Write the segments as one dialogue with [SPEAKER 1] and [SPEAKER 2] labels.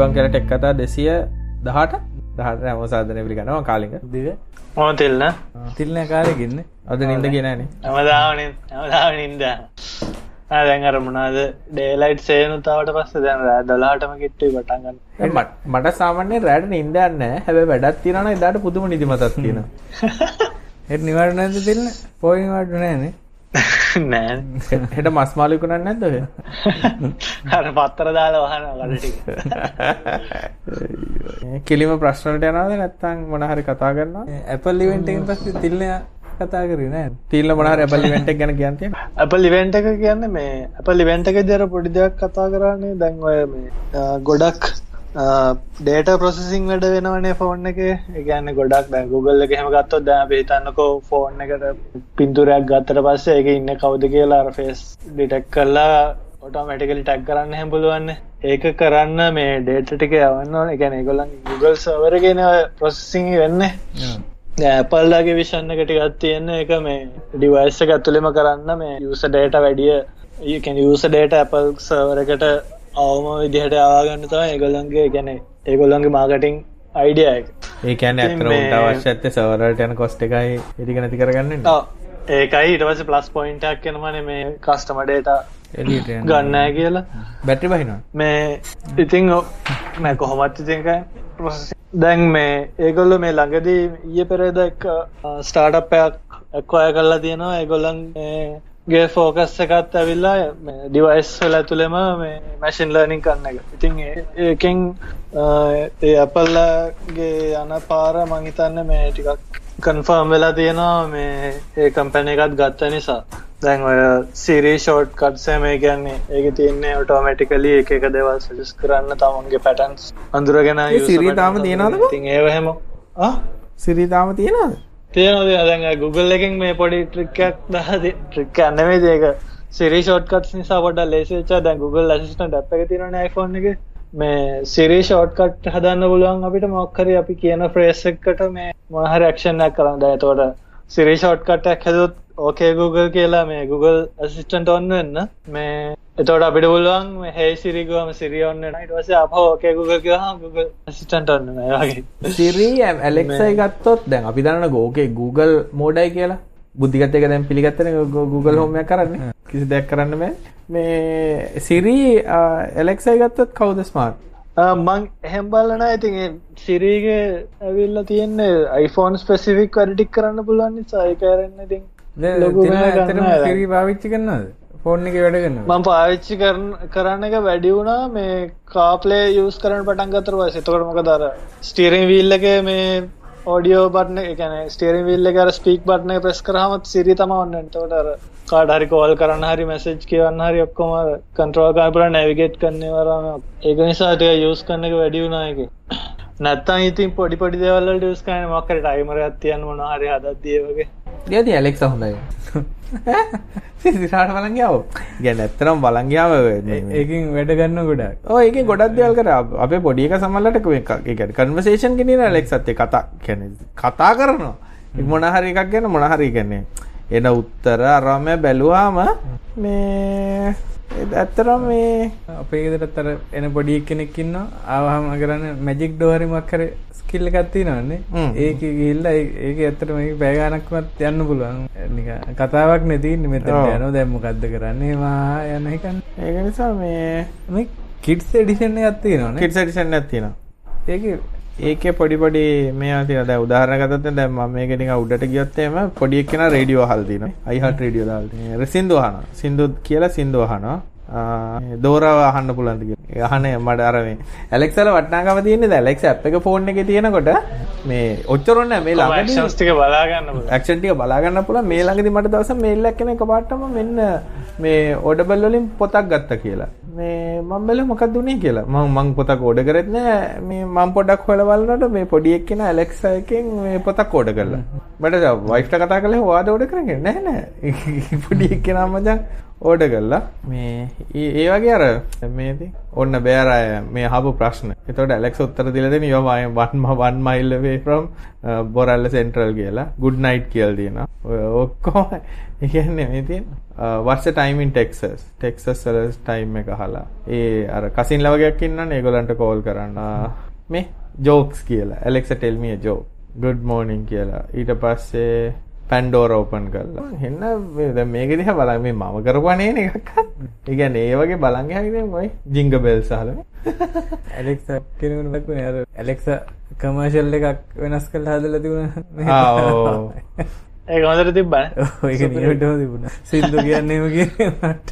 [SPEAKER 1] අයිබං කලට එක් කතා දෙසිය දහට? දහට ඇමසාධනය පිළිගනවා කාලික.
[SPEAKER 2] දිව
[SPEAKER 3] මොන තිල්න
[SPEAKER 2] තිල්න කාලෙකින්න
[SPEAKER 1] අද නින්ද ගෙනන
[SPEAKER 3] ඇමදාවන ඇමදාව නින්ද. දැන් අර මොනාද ඩේලයිට් සේනු තාවට පස්ස දැන් රෑ දලාටම කිට්ටුයි පටන්ගන්න
[SPEAKER 1] මට සාමාන්‍ය රෑට නින්දන්න හැබ වැඩත් තිරන එදාට පුදුම නිදිමතත් තියෙන
[SPEAKER 2] හෙට නිවට නැද තිල්න්න පෝයිනිවට නෑනේ
[SPEAKER 3] නෑ.
[SPEAKER 1] හෙට මස්මාලිකුණන්න නැද්ද
[SPEAKER 3] හර පත්තර දාලා වහන ගඩටි
[SPEAKER 1] කිලිම ප්‍රශ්නට යනාද නැත්තං මොනහරි කතා කරන්න
[SPEAKER 2] ඇපල් ලිවෙන්ටෙන් පස්ස තිල්න කතා කරන
[SPEAKER 1] තිල්ල මොනහර ඇපල් ලිවෙන්ට ගැන කියන්තිය
[SPEAKER 3] අප ලිවෙන්ට එක කියන්න මේ අප ලිවෙන්ට එක දර පොඩි දෙයක් කතා කරන්නේ දැන්වය මේ ගොඩක් ඩේට ප්‍රොසෙසිං වැඩ වෙනවනේ ෆෝන් එක. එකන්න ගොඩක් දැ ගුගල්ල එක හෙම ගත්තොත් දැ පිහිතන්නකෝ ෆෝන් එකට පින්තුරයක් ගත්තර පස්සේ එක ඉන්න කවුද කියලා ෆෙස් ඩිටෙක් කරලා ඔටෝමටිකලි ටැක් කරන්න හැපුළුවන්න ඒක කරන්න මේ ඩේට ටික යවන්න එකන ගොලන් Google සවරගෙන ප්‍රොසෙසිං වෙන්න. ඇපල්ලාගේ විෂන්න කට ගත් තියෙන්න. එක මේ ඩිවයිස්ස ඇතුළෙම කරන්න මේ යුස ඩේට වැඩිය ඒකැන යුස ඩේට ඇපල් සවරකට අවම විදිහට ආගන්න තම ඒගොල්ලන්ගේ ගැන ඒගොල්ලන්ගේ මාගටිං අයිඩියයක
[SPEAKER 1] ඒකැන ඇතර අවශ්‍යත්ත සවරට යන කොස්ට එකයි එටික නැති කරගන්න
[SPEAKER 3] ඒකයි ඉටවස ප්ලස් පොයින්ටක් කෙනමන මේ කස්ටමඩේට ගන්නෑ කියලා.
[SPEAKER 1] බැටි බහිනවා.
[SPEAKER 3] මේ ඉතිං මෑ කොහොමත් ඉතිංකයි දැන් මේ ඒගොල්ල මේ ළඟදී ඊය පෙරේද එක් ස්ටාර්ටප්පයක් එක්වාය කරලා තියෙනවා. ඒගොල්ලන් ගේ ෆෝකස් එකත් ඇවිල්ලා ඩිවයිස් වල ඇතුළෙම මේ මැසින් ලර්නිින් කරන්න එක. ඉතින් ඒකෙන් ඒ අපල්ලගේ යන පාර මංහිතන්න මේ ටිකක් කන්ෆර්ම් වෙලා තියෙනවා මේ ඒ කම්පැන එකත් ගත්ත නිසා. දැන් ඔය සිරී ෂෝට් කට්සය මේ කියන්නේ ඒක තියන්නේ ඔටෝමටිකලි එක එක දෙවල් සජස් කරන්න තමන්ගේ පැටන්ස් අඳුරගෙන
[SPEAKER 1] සිරීතාම තියෙනද
[SPEAKER 3] ඉතින් ඒවහෙම
[SPEAKER 1] සිරීතාම තියෙනද
[SPEAKER 3] තියෙනද දැන් Google එකෙන් මේ පොඩි ට්‍රික්කයක් දහද ට්‍රික්ක අන්නවේ ඒක සිරි ෂෝට්කට් නිසා පොඩ ලේසිචා දැන් Google ඇසිස්ටන්ට් ඇප් එක තියෙන iPhone එක. මේ සිරි ෂෝට්කට් හදන්න පුළුවන් අපිට මොක්කරි අපි කියන ෆ්‍රේස් එකකට මේ මොනහරි ඇක්ෂන් එකක් කරන්න. දැන් එතකොට සිරි ෂෝට්කට් එකක් හැදුවොත් ඕකේ Google කියලා මේ Google ඇසිස්ටන්ට් ඔන්න වෙන්න. මේ එතකොට අපිට පුළුවන් මේ hey Siri ගාම Siri ඔන්න වෙනවා. ඊට පස්සේ ආපහු ඕකේ Google ගියාම Google ඇසිස්ටන්ට් ඔන්න වෙනවා ඒ වගේ.
[SPEAKER 1] සිරී ඇලෙක්සයි ගත්තොත් දැන් අපි දන්න ඕකේ Google මෝඩයි කියලා. බුද්ධිගත එක දැන් පිළිගත්තන Google හෝමයක් කරන්න. කිසි දෙයක් කරන්න බෑ. මේ සිරී ඇලෙක්සයි ගත්තොත් කවුද ස්මාර්ට්
[SPEAKER 3] මං එහෙම් බලන ඉතින් සිරීගේ ඇවිල්ල තියෙන්නේ iPhone ස්පෙසිෆික් වැඩටික් කරන්න පුළුවන් නිසා ඒකරන්න ඉතින්
[SPEAKER 2] සිරී පාවිච්චි කරන්නද ෆෝන් එක වැඩගන්න
[SPEAKER 3] මං පාවිච්චි කරන්න එක වැඩි වුණා මේ කාපලේ යස් කරන පටන් ගතර වස එතකට මොක දර ස්ටීරිං වීල්ලක මේ ඕඩියෝ බට්න එකන ස්ටේරින් විල්ල කර ස්පීක් බට්න ප්‍රෙස් කරහමත් සිරි තම ඔන්න තොටර කාඩ හරි කෝල් කරන්න හරි මැසේජ් කියවන්න හරි ඔක්කොම කන්ට්‍රෝල් කාපර නැවිගේට් කන්නේ වරම ඒක නිසාට යස් කන්න එක වැඩි වුණායක නැත්තන් ඉතින් පොඩි පොඩි දෙවල්ල ඩස් කන මක්කර ටයිමර ඇතියන් මොන හරි හදත්දියවගේ
[SPEAKER 1] යති ඇලෙක් හොඳයි සිරාට බලංගාව ගැන ඇත්තරම් බලංගාව
[SPEAKER 2] ඒකින් වැඩ ගන්න ගොඩක්.
[SPEAKER 1] ඕ ඒක ගොඩක් දෙවල් කර. අපේ පොඩියක සමල්ලට එක කන්වසේෂන් කෙනෙන ඇලෙක් සත්තේ කතා කැන කතා කරනවා. මොනහරි එකක් ගැන මොනහරි ගැන්නේ එන උත්තර අරම බැලුවාම මේ ඇත්තරම් මේ
[SPEAKER 2] අපේ ගෙදරතර එන පොඩි කෙනෙක්කින්න ආවහම කරන්න මැජික් ඩෝහරිමක් කර ස්කිල්ල එකත්ති නන්නේ ඒක ගිල්ල ඒක ඇත්තට මේ පෑගානක්මත් යන්න පුළුවන්. කතාවක් නැති මෙත යන දැම්මකක්ද කරන්නේ? වා යන එකන්.
[SPEAKER 1] ඒක නිසා මේ
[SPEAKER 2] කිට්ස් එඩිෂන් ඇත්ති න
[SPEAKER 1] කිට් ඩිෂන් ඇතින
[SPEAKER 2] ඒක
[SPEAKER 1] ඒක පොඩිපොඩි මේ තින උදාහරනගත දැම මේකෙනික උඩට ගියොත්තේම පොඩික් කෙන රේඩියෝ හල්දින අයිහට රේඩියෝ දාල්න සිින්දුවහන සිින්දු කියලා සිින්දුවහනවා දෝරව අහන්න පුළන්තික යහනේ මට අරමේ ඇලෙක්සල වටනාකම තියන්නේ ඇලෙක් ඇප් එක ෆෝන් එක තියෙනකොට මේ ඔච්චරොන්න මේ
[SPEAKER 3] ටික බලාගන්න
[SPEAKER 1] ඇක්ෂන්ටික බලාගන්න පුළ මේ ළඟදි මට දවස මේල්ලක් කෙන එක පාටම මෙන්න මේ ඕඩබල්ලින් පොතක් ගත්ත කියලා. මේ මම්බල මොකක් දුනේ කියලා. ම මං පොතක් ඕඩ කරත්න මේ මං පොඩක් හොලවලට මේ පොඩියක් කෙන ඇලෙක්ස එකෙන් මේ පොතක් ඕඩ කරලා. බට වයිෆ්ට කතා කළ වාද ඕඩ කරග නැන පොඩියක් කෙන මජන් ඕඩ කල්ලා මේ ඒ වගේ අර මේති ඔන්න බෑරය මේ හපු ප්‍රශ්න. එතොට ඇලෙක් උත්තර දිලදෙන යොමයි වන්ම වන් මයිල්ලවේ ්‍රම් බොරල්ල සෙන්ට්‍රල් කියලා. ගුඩ් නයිට් කියල් දන ඔක්කෝ එකන්නේ මේතින් වර්ස ටයිමින් ටෙක්සස් ටෙක්සස් සලස් ටයිම් එක හලා ඒ අර කසින් ලවගයක් ඉන්න ඒගොලන්ට කෝල් කරන්න. මේ ජෝක්ස් කියලා. ඇලෙක්ස ටෙල්මිය ජෝ ගුඩ් මෝනිින් කියලා. ඊට පස්සේ පැන්ඩෝර ඕපන් කරලා එන්න මේක දිහා බලන්න මේ මම කරපුවා නේ එකක්. ඒ කියන්නේ ඒ වගේ බලන් යහිනේ මොයි ජිංග බෙල් සහල.
[SPEAKER 2] ඇලෙක්සා කෙනෙකුට ලකුනේ අර ඇලෙක්සා කමර්ෂල් එකක් වෙනස් කරලා හදලා තිබුණා.
[SPEAKER 1] ආ ඔව්.
[SPEAKER 3] ඒක හොඳට තිබ්බනේ.
[SPEAKER 2] ඔව් ඒක නියමටම තිබුණා. සින්දු කියන්නේම කියන්නේ මට.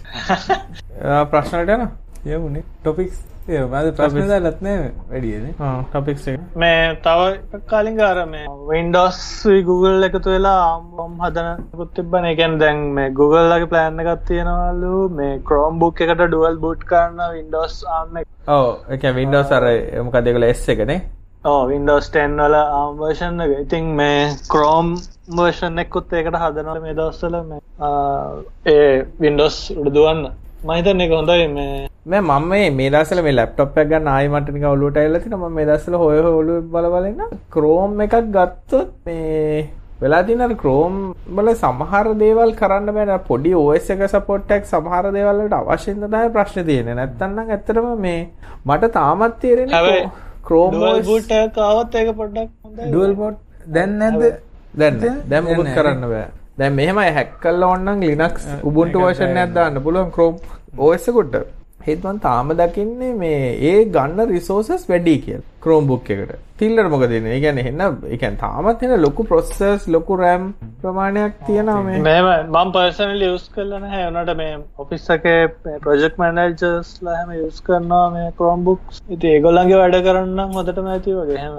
[SPEAKER 1] ප්‍රශ්නට යනවා.
[SPEAKER 2] යමුනේ ටොපික්ස් ඒ ප්‍රශ්න දාලත් නෑ වැඩියනේ.
[SPEAKER 1] එක.
[SPEAKER 3] මේ තව කාලින් ගාර මේ Windows Google එකතු වෙලා ආම් හදනකුත් තිබ්බනේ. ඒ කියන්නේ දැන් මේ Google ලගේ plan එකක් තියෙනවලු මේ Chromebook එකට dual boot කරන Windows ARM එක.
[SPEAKER 1] ඔව් ඒ කියන්නේ Windows අර මොකද ඒගොල්ලෝ S එකනේ.
[SPEAKER 3] ඕ Windows 10 වල version එක. ඉතින් මේ Chrome version එකකුත් ඒකට හදනවා මේ දවස්වල මේ ඒ Windows උඩ දුවන්න. මම හිතන්නේ ඒක හොඳයි මේ
[SPEAKER 1] මම මම මේ මේ දවස්වල මේ ලැප්ටොප් එක ගන්න ආයි මට නිකන් ඔලුවට ඇවිල්ලා තිනවා මම මේ දවස්වල හොය හොය ඔලුවේ බල බල ඉන්න Chrome එකක් ගත්තොත් මේ වෙලා තියෙන අර Chrome වල සමහර දේවල් කරන්න බෑ පොඩි OS එක සපෝට් එකක් සමහර දේවල් වලට අවශ්‍ය වෙන තමයි ප්‍රශ්නේ තියෙන්නේ නැත්තම් නම් ඇත්තටම මේ මට තාමත් OS
[SPEAKER 3] boot එකක් ආවොත් ඒක පොඩ්ඩක් හොඳයි
[SPEAKER 2] ඩුවල් බෝඩ් දැන් නැද්ද?
[SPEAKER 1] දැන් නෑ. දැන් මොකුත් කරන්න බෑ දැන් මෙහෙමයි හැක් කරලා ඕනනම් Linux Ubuntu version එකක් දාන්න පුළුවන් Chrome OS එකට ඒත් මම තාම දකින්නේ මේ ඒ ගන්න රිසෝසස් වැඩි කියලා Chromebook එකට. තිල්ලට මොකද වෙන්නේ? ඒ කියන්නේ එන්න කියන්නේ තාමත් එන ලොකු processors ලොකු RAM ප්‍රමාණයක් තියෙනවා මේ.
[SPEAKER 3] මෙහෙම මම පර්සනලි යූස් කරලා නැහැ. උනාට මේ ඔෆිස් එකේ ප්‍රොජෙක්ට් මැනේජර්ස්ලා හැම යූස් කරනවා මේ Chromebooks. ඉතින් ඒගොල්ලන්ගේ වැඩ කරන්න නම් හොඳටම ඇති වගේ එහෙම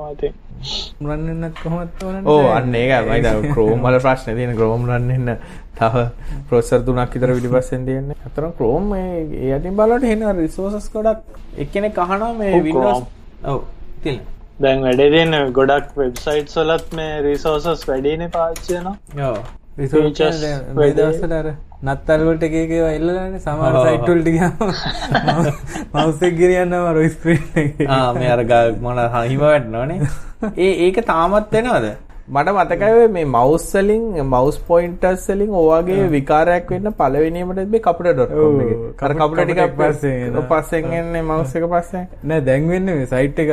[SPEAKER 3] ඉතින්.
[SPEAKER 2] රන් වෙන්නත් කොහොමද ඕනන්නේ?
[SPEAKER 1] ඕ අන්න ඒකයි මම දැන් Chrome වල ප්‍රශ්නේ තියෙන Chrome රන් වෙන්න තව processor තුනක් විතර පිටිපස්සෙන් තියෙන්නේ. අතරම Chrome මේ ඒ යටින් බලනකොට එන රිසෝසස් ගොඩක් එක්කෙනෙක් අහනවා මේ
[SPEAKER 3] Chrome.
[SPEAKER 1] ඔව් තිල්.
[SPEAKER 3] දැන් වැඩේ තියෙන ගොඩක් වෙබ්සයිට්ස් වලත් මේ රිසෝසස් වැඩිනේ පාවිච්චි
[SPEAKER 2] මේ. දවස්වල අර නත්තල් වලට එක එක ඒවා එල්ලලානේ සමහර
[SPEAKER 1] ඔව්.
[SPEAKER 2] සයිට් වලට ගියාම මවුස් එක ගෙනියන්නම අර ස්ක්‍රීන්
[SPEAKER 1] මේ අර ගා- මොන හිම වැටෙනවනේ. ඒ ඒක තාමත් වෙනවද? මට මතකයි මේ මවුස් වලින් මවුස් පොයින්ටර්ස් වලින් ඔයගේ විකාරයක් වෙන්න තිබ්බේ කපුට.com
[SPEAKER 2] ඔව්,
[SPEAKER 1] එකේ. අර
[SPEAKER 2] කපුට-
[SPEAKER 1] කපුට ටිකක්
[SPEAKER 2] කපුට පස්සේ.
[SPEAKER 1] පස්සෙන් එන්නේ මවුස් එක පස්සෙන්.
[SPEAKER 2] නෑ දැන් වෙන්නේ මේ සයිට් එක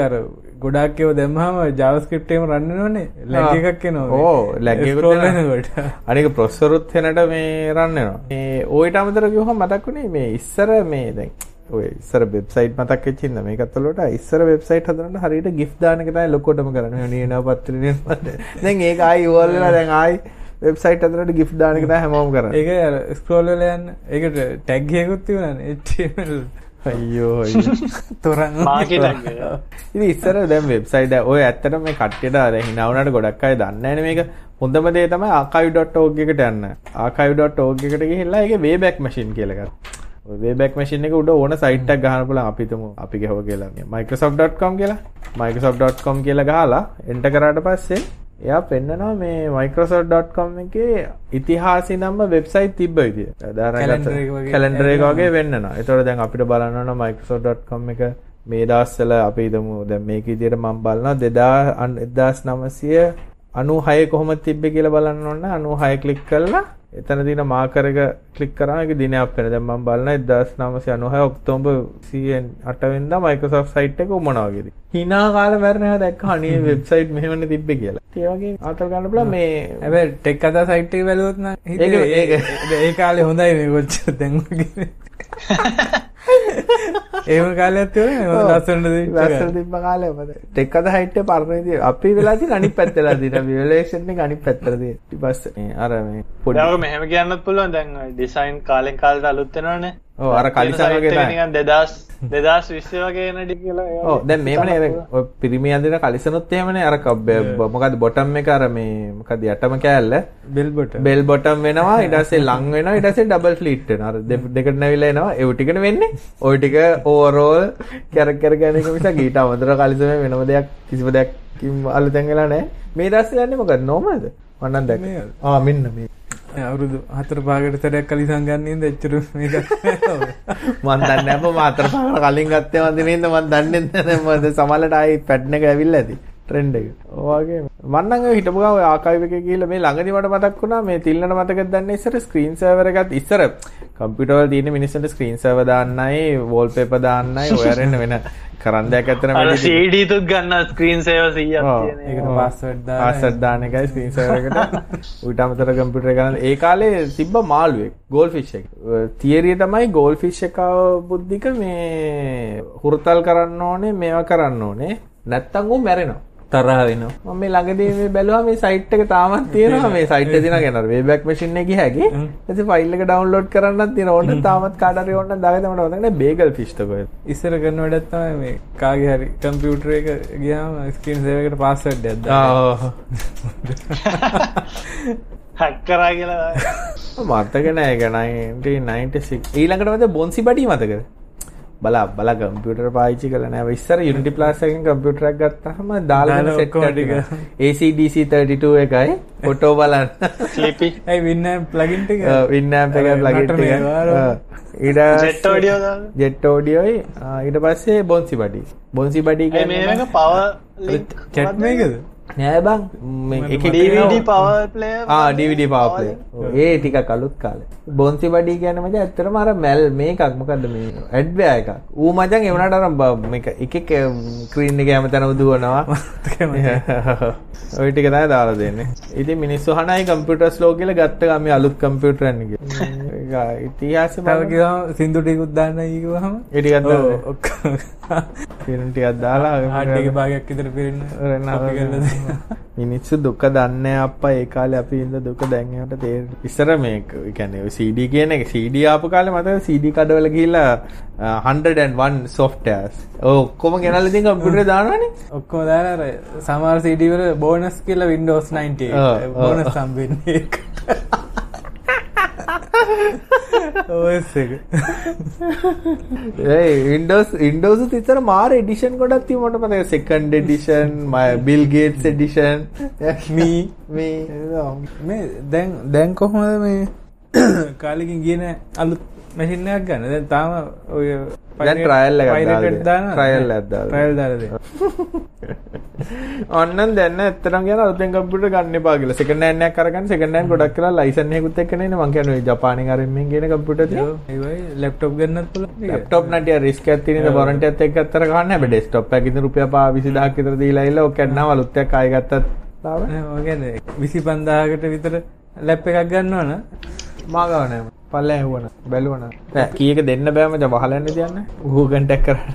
[SPEAKER 2] අර ගොඩාක් ඒවා දැම්මම JavaScript එකම රන් වෙනවනේ
[SPEAKER 1] ආ.
[SPEAKER 2] ලැග් එකක් එනවා
[SPEAKER 1] ඕ.
[SPEAKER 2] වෙනකොට
[SPEAKER 1] අනික ප්‍රොසෙසරුත් හෙනට මේ රන් වෙනවා. මේ ඔයිට අමතර කිව්වම මතක් වුණේ මේ ඉස්සර මේ දැන් ඉස්සර වෙබ්සයිට් මතක් වෙච්ච ඉඳ මේකත් වලට ඉස්සර වෙබ්සයිට් හදනකොට හරියට ගිෆ්ට් දාන එක තමයි ලොකෝටම කරන්නේ. නියනවා පත්‍රේ නියනවා. දැන් ඒක ආයි ඕල් වෙලා දැන් ආයි වෙබ්සයිට් හදනකොට ගිෆ්ට් දාන එක තමයි හැමෝම
[SPEAKER 2] ස්ක්‍රෝල් වෙලා යන්න ඒකට තිබුණානේ HTML
[SPEAKER 1] අයියෝ.
[SPEAKER 2] තොරන්
[SPEAKER 3] එක.
[SPEAKER 1] ඉතින් ඉස්සර දැන් වෙබ්සයිට් එක ඔය ඇත්තටම මේ කට්ටියට අර වුණාට ගොඩක් අය දන්නේ නැහැ මේක. හොඳම දේ තමයි archive.org එකට යන්න. archive.org එකට ගිහිල්ලා ඒකේ wayback machine කියලා එකක්. ඔය wayback machine එක උඩ ඕන සයිට් එකක් ගහන්න පුළුවන් අපි ගහුව කියලා මේ microsoft.com කියලා. microsoft.com කියලා ගහලා enter කරාට පස්සේ එයා පෙන්නනවා මේ microsoft.com එකේ ඉතිහාසෙ නම්ම වෙබ්සයිට් තිබ්බ විදිය. කැලෙන්ඩර් වගේ වෙන්නනවා. ඒතකොට දැන් අපිට බලන්න ඕන microsoft.com එක මේ දවස්වල අපි හිතමු දැන් මේක විදියට මම බලනවා 1996 කොහොමද තිබ්බේ කියලා බලන්න ඕන 96 ක්ලික් කරලා එතන දින මාකර් එක ක්ලික් කරාම ඒක දිනයක් වෙන. දැන් මම බලන 1996 ඔක්තෝබර් 28 වෙනිදා Microsoft site එක උමනවා වගේද. hina කාලේ මැරෙනවා දැක්ක අනේ වෙබ්සයිට් මෙහෙමනේ තිබ්බේ කියලා. ඒ වගේ ආතල් ගන්න පුළුවන් මේ
[SPEAKER 2] හැබැයි ටෙක් කතා සයිට් එක
[SPEAKER 1] ඒක-
[SPEAKER 2] ඒ- ඒ කාලේ හොඳයි මේ කොච්චර දැන් වගේ ඒම කාලයක් තිබුණේ මම ලස්සනට දීච්ච
[SPEAKER 1] ලස්සන තිබ්බ කාලේ මොකද ටෙක් අද හයිට් එක පරණ විදිය අපි වෙලා තියෙන අනිත් පැත්තලා තියෙන. වියුලේෂන් එක අනිත් පැත්තට තියෙන. ඊට පස්සේ මේ අර මේ පොඩි
[SPEAKER 3] දැන් ඔක මෙහෙම කියන්නත් පුළුවන්. දැන් ඩිසයින් කාලෙන් කාලට අලුත් වෙනවනේ.
[SPEAKER 1] ඔව් අර කලිසම් වගේ තමයි.
[SPEAKER 3] නිකන් 2000 2020 වගේ එන ඩි කියලා. ඒවා
[SPEAKER 1] ඔව් දැන් ඔය පිරිමි අඳින කලිසනොත් එහෙමනේ අර ක- බ- මොකද්ද බොටම් එක? අර මේ මොකද්ද යටම කෑල්ල?
[SPEAKER 2] බෙල් බොට
[SPEAKER 1] බෙල් බොටම් වෙනවා. ඊට පස්සේ ලං වෙනවා. ඊට පස්සේ ඩබල් ෆ්ලීට් වෙනවා. අර දෙ- දෙකට නැවිලා එනවා. ඒ ටිකනේ වෙන්නේ. ওই ටික ඕවරෝල් කැරක් කර ගන්න එක මිසක් ඊට අමතර කලිසම වෙනම දෙයක් කිසිම දෙයක් කිම් අලුතෙන් වෙලා නැහැ. මේ දවස්වල යන්නේ මොකද නෝමල්ද මම නම් දැක්කේ.
[SPEAKER 2] මේ- අවුරුදු හතර පාගට සැරයක් කලි සංගන්නේ දෙච්චර මේක.
[SPEAKER 1] මන් දන්නේ අප මාතර පාකට කලින් ගත්තේ වන්දිනේද මන් දන්නේ නැහැ. මොකද සමහරට ආයි පැට්න එක ඇවිල්ලා ඇති ට්‍රෙන්ඩ් එක. ඔයගේ මන්නම් ඔය හිටපු ගාව ආකයිව් එකේ ගිහලා මේ ළඟදි මට මතක් වුණා මේ තිල්ලන මතකද දන්නේ ඉස්සර ස්ක්‍රීන් සර්වර් එකත් ඉස්සර. කම්පියුටර් වල තියෙන මිනිස්සුන්ට ස්ක්‍රීන් සර්වර් දාන්නයි වෝල්පේපර් දාන්නයි ඔය අරෙන්න වෙන කරන් දෙයක් ඇත්තට
[SPEAKER 3] අර
[SPEAKER 1] වැඩි
[SPEAKER 3] CD තුත් ගන්න ස්ක්‍රීන් සේවර් 100ක්
[SPEAKER 1] ඔව්.
[SPEAKER 3] තියෙන
[SPEAKER 2] ඒකට. පාස්වර්ඩ් දාලා
[SPEAKER 1] පාසට් දාන එකයි ස්ක්‍රීන් සර්වර් එකට. ඌට අමතර කම්පියුටර් එක ගන්න. ඒ කාලේ තිබ්බ මාළුවෙක් ගෝල් ෆිෂ් එක තියරිය තමයි ගෝල් ෆිෂ් එක බුද්ධික මේ හුරතල් කරන්න ඕනේ මේවා කරන්න ඕනේ. නැත්තම් ඌ මැරෙනවා
[SPEAKER 2] තරහ වෙනවා
[SPEAKER 1] මම මේ ළඟදී මේ බැලුවා මේ සයිට් එක තාමත් තියෙනවා. මේ සයිට් එක දිනා කියන වේබැක් මැෂින් එකේ හැකි. ඉතින් ෆයිල් එක ඩවුන්ලෝඩ් කරන්නත් තියෙනවා. ඕන්න තාමත් කාට හරි ඕන්න දාගෙන මට නැහැ. බේගල් ෆිෂ් තකෝ
[SPEAKER 2] ඉස්සර කරන වැඩත් තමයි මේ කාගේ හරි කම්පියුටර් එක ගියාම ස්ක්‍රීන් සේවර් එකට පාස්වර්ඩ් එකක් දාන්න.
[SPEAKER 3] හැක් කරා කියලා
[SPEAKER 1] මතක නෑ ඒක. 1996 ඊළඟට මත බොන්සි බඩි මතකද බලා බලා කම්පියුටර් පාවිච්චි කරලා නෑ. ඉස්සර Unity Plus එකෙන් කම්පියුටර් එකක් ගත්තාම දාලා සෙට්
[SPEAKER 2] ටික.
[SPEAKER 1] ACDC 32 එකයි ෆොටෝ බලන්න.
[SPEAKER 3] ස්ලිපි
[SPEAKER 2] ඇයි වින්න ප්ලගින් ටික?
[SPEAKER 1] වින්නෑම්ප එක ප්ලග්
[SPEAKER 2] නටන
[SPEAKER 1] එක
[SPEAKER 2] ඒවා.
[SPEAKER 1] ඊට
[SPEAKER 3] ජෙට් ඔඩියෝ දාලා.
[SPEAKER 1] ජෙට් ඕඩියෝයි ඊට පස්සේ බොන්සි බඩි බොන්සි බඩි
[SPEAKER 3] ඒ මේක පව ලින්ක්
[SPEAKER 2] චැට් මේකද
[SPEAKER 1] නෑ බං. මේ ආ DVD power play ඒ ටිකක් අලුත් කාලේ. බොන්සි බඩි කියන්නේ මචං ඇත්තටම අර මැල් මේකක්. මොකද්ද මේ? ඇඩ්වෑ එකක්. ඌ මචං ඒ වුණාට අර බ- මේක එක එක ස්ක්‍රීන් එක හැමතැනම දුවනවා. ඔය ටික තමයි දාලා දෙන්නේ. ඉතින් මිනිස්සු අහනයි කම්පියුටර් ස්ලෝ කියලා ගත්ත ගමේ අලුත් කම්පියුටර් එක කියලා. ඉතිහාසෙ
[SPEAKER 2] තව කිව්වම සින්දු ටිකුත් දාන්න කිව්වහම?
[SPEAKER 1] ඒ ටිකක් දාන්න.
[SPEAKER 2] ඔක්කොම.
[SPEAKER 1] ෆිල්ම් ටිකක් දාලා
[SPEAKER 2] හાર્ඩ් එකේ භාගයක් විතර පිරෙන්න
[SPEAKER 1] මිනිස්සු දුක දන්නේ අප්පා ඒ කාලේ අපි ඉඳ දුක දැන් ඒකට තේරෙන්නේ. ඉස්සර මේක ඔය CD කියන එක CD ආපු කාලේ මතකද CD කඩවල 101 softwares. ඔය ඔක්කොම කම්පියුටරේ දානවනේ.
[SPEAKER 2] ඔක්කොම දාලා අර සමහර CD වල බෝනස් කියලා Windows 98
[SPEAKER 1] ඔව්, ඔව්. Windows උත් ඉතර මාර එඩිෂන් ගොඩක් තිබුණා මට මතකයි second edition, my Bill Gates edition.
[SPEAKER 2] Me.
[SPEAKER 1] me
[SPEAKER 2] මේ දැන් දැන් කොහොමද මේ කාලෙකින් ගියේ නෑ අලුත් මැෂින් එකක් ගන්න. දැන් තාම ඔය
[SPEAKER 1] දැන් trial එකක්. දානවා. trial එකක් දාලා
[SPEAKER 2] trial දාලා දෙනවා.
[SPEAKER 1] ඔන්නම් දැන් ඇත්තටම කියන අලුතෙන් කම්පියුටර් ගන්න එපා කියලා. සෙකන්ඩ් හෑන්ඩ් එකක් අරගන්න සෙකන්ඩ් හෑන්ඩ් ගොඩක් කරලා ලයිසන් එකකුත් එක්ක නේ මං කියන්නේ ඔය ජපානයෙන් අරින් මෙන් කියන කම්පියුටර් තියෙන.
[SPEAKER 2] ඒ වගේ ලැප්ටොප් ගන්නත් පුළුවන්.
[SPEAKER 1] ලැප්ටොප් නටිය රිස්ක් එකක් තියෙන ඉතින් වොරන්ටි එකත් එක්ක අතර ගන්න හැබැයි ඩෙස්ක්ටොප් එකක් ඉතින් රුපියල් 20000ක් විතර දීලා ඉල්ල ඔක කැඩනවා අලුත් එකක් ආයෙ ගත්තත් ලාභ.
[SPEAKER 2] ඔය කියන්නේ 25000කට විතර ලැප් එකක් ගන්නවන
[SPEAKER 1] මා ගාව නෑ. පල්ලෙන් ඇහුවන බැලුවන. කීයක දෙන්න බෑ මචං වහලා යන්න තියන්නේ. ටැග් කරන්න.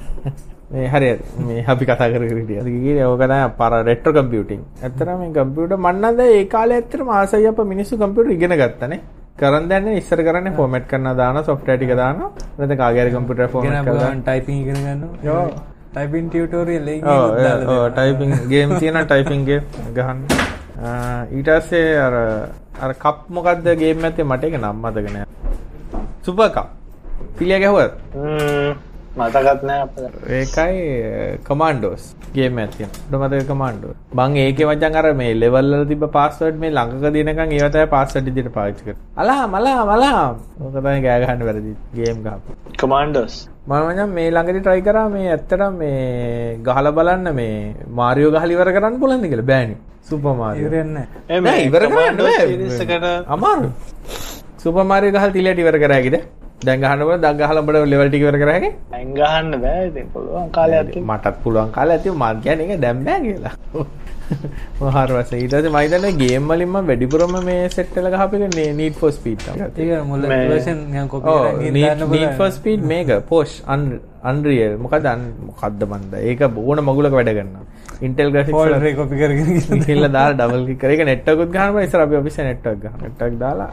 [SPEAKER 1] මේ හරි. මේ අපි කතා කර කියේ ඕක තමයි පර රෙට්‍රෝ කම්පියුටිං. ඇත්තටම මේ කම්පියුටර් මන් නම් දැන් ඒ කාලේ ඇත්තටම ආසයි අප මිනිස්සු කම්පියුටර් ඉගෙන ගත්තනේ. කරන් දැන්නේ ඉස්සර කරන්නේ ෆෝමැට් කරනවා දානවා software ටික දානවා. නැත්නම් කාගේ හරි කම්පියුටර් ෆෝමැට් කරලා දානවා.
[SPEAKER 2] ටයිපින්
[SPEAKER 1] ඔව්.
[SPEAKER 2] ටයිපින්
[SPEAKER 1] ගේම් තියෙනවා ටයිපින් ගේම් ගහන්න. ආ, ඊට පස්සේ අර අර කප් මොකද්ද ගේම් එකේ මට ඒක නම් මතක නෑ. Super cup. පිළිය ගැහුවද?
[SPEAKER 3] මතකත් නෑ.
[SPEAKER 1] ඒකයි කමාන්ඩෝස් ගේම් තියෙනවා. උඩ මතක කමාන්ඩෝ. මං ඒකේ මචං අර මේ ලෙවල් වල තිබ්බ පාස්වර්ඩ් මේ ළඟක දිනකන් ඒව තමයි පාස්වර්ඩ් විදිහට පාවිච්චි කරේ. අලා මලා මලා. ඕක තමයි ගෑ ගහන්න වැරදි ගේම් ගහපු.
[SPEAKER 3] කමාන්ඩර්ස්
[SPEAKER 1] මම මචං මේ ළඟදී try කරා මේ ඇත්තටම මේ ගහලා බලන්න මේ මාරියෝ ගහලා ඉවර කරන්න පුළුවන්ද කියලා බෑනේ. සුපර් මාරියෝ.
[SPEAKER 2] ඉවරන්නේ
[SPEAKER 1] ඉවර කරන්න. අමාරු. සුපර් මාරියෝ ගහලා තිලයට ඉවර කරා හැකිද? දැන් ගහනකොට දක් ගහලා උඹට ලෙවල් ටික ඉවර කරා හැකි?
[SPEAKER 3] ඇන් ගහන්න බෑ ඉතින් පුළුවන් කාලයක් තිබ්බා.
[SPEAKER 1] මටත් පුළුවන් කාලේ ඇති මම කියන්නේ ඒක දැන් බෑ කියලා. මහාර වශයෙන් ඊට හිතන්නේ ගේම් වලින් මම වැඩිපුරම මේ සෙට් එක ගහපු එක මේ need for speed තමයි.
[SPEAKER 2] ඒක මුල
[SPEAKER 3] මේ-
[SPEAKER 2] version නිකන් copy
[SPEAKER 1] ඔව්
[SPEAKER 2] කරලා ගිහින්
[SPEAKER 1] need
[SPEAKER 2] දාන්න
[SPEAKER 1] need
[SPEAKER 2] පුළුවන්.
[SPEAKER 1] for speed මේක push Un- unreal. මොකද මොකද්ද මන්ද? ඒක ඕන මගුලක වැඩ
[SPEAKER 2] folder
[SPEAKER 1] වල
[SPEAKER 2] එක copy කරගෙන ගිහින්
[SPEAKER 1] කියලා දාලා ඩබල් ක්ලික් කරේ. ඒක network උත් ගහනවා. ඉස්සර අපි ඔෆිස් network ගහනවා. network දාලා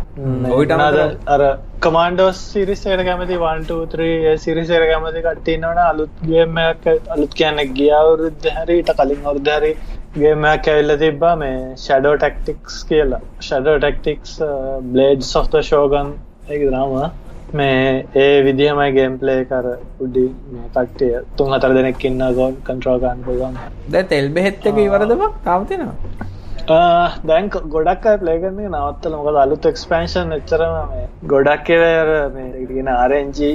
[SPEAKER 1] ඔයිට අමතරව
[SPEAKER 3] අර කමාන්ඩෝස් සිරිස් එකට කැමති 1 2 3 සිරිස් එකට කැමති කට්ටිය ඉන්නවනේ. අලුත් ගේම් එකක් අලුත් කියන්නේ ගිය අවුරුද්ද හරි ඊට කලින් අවුරුද්ද හරි ගේම් එකක් ඇවිල්ලා තිබ්බා මේ Shadow Tactics කියලා. Shadow Tactics uh, Blades of the Shogun. ඒක නම මේ ඒ විදිහමයි ගේම් ප්ලේ කර උඩි මේ කට්ටිය තුන් හතර දෙනෙක් ඉන්න කන්ට්‍රෝල් ගන්න පුළුවන්.
[SPEAKER 1] දැන් තෙල් බෙහෙත් එක ඉවරද බං තාම තියෙනවා?
[SPEAKER 3] දැන් ගොඩක් අය ප්ලේගන්නේ නවත්තල. මොකද අලුත් එක්ස්පෑන්ෂන් එච්චරම මේ ගොඩක් ඒවර මේගෙන ආරෙන්ජි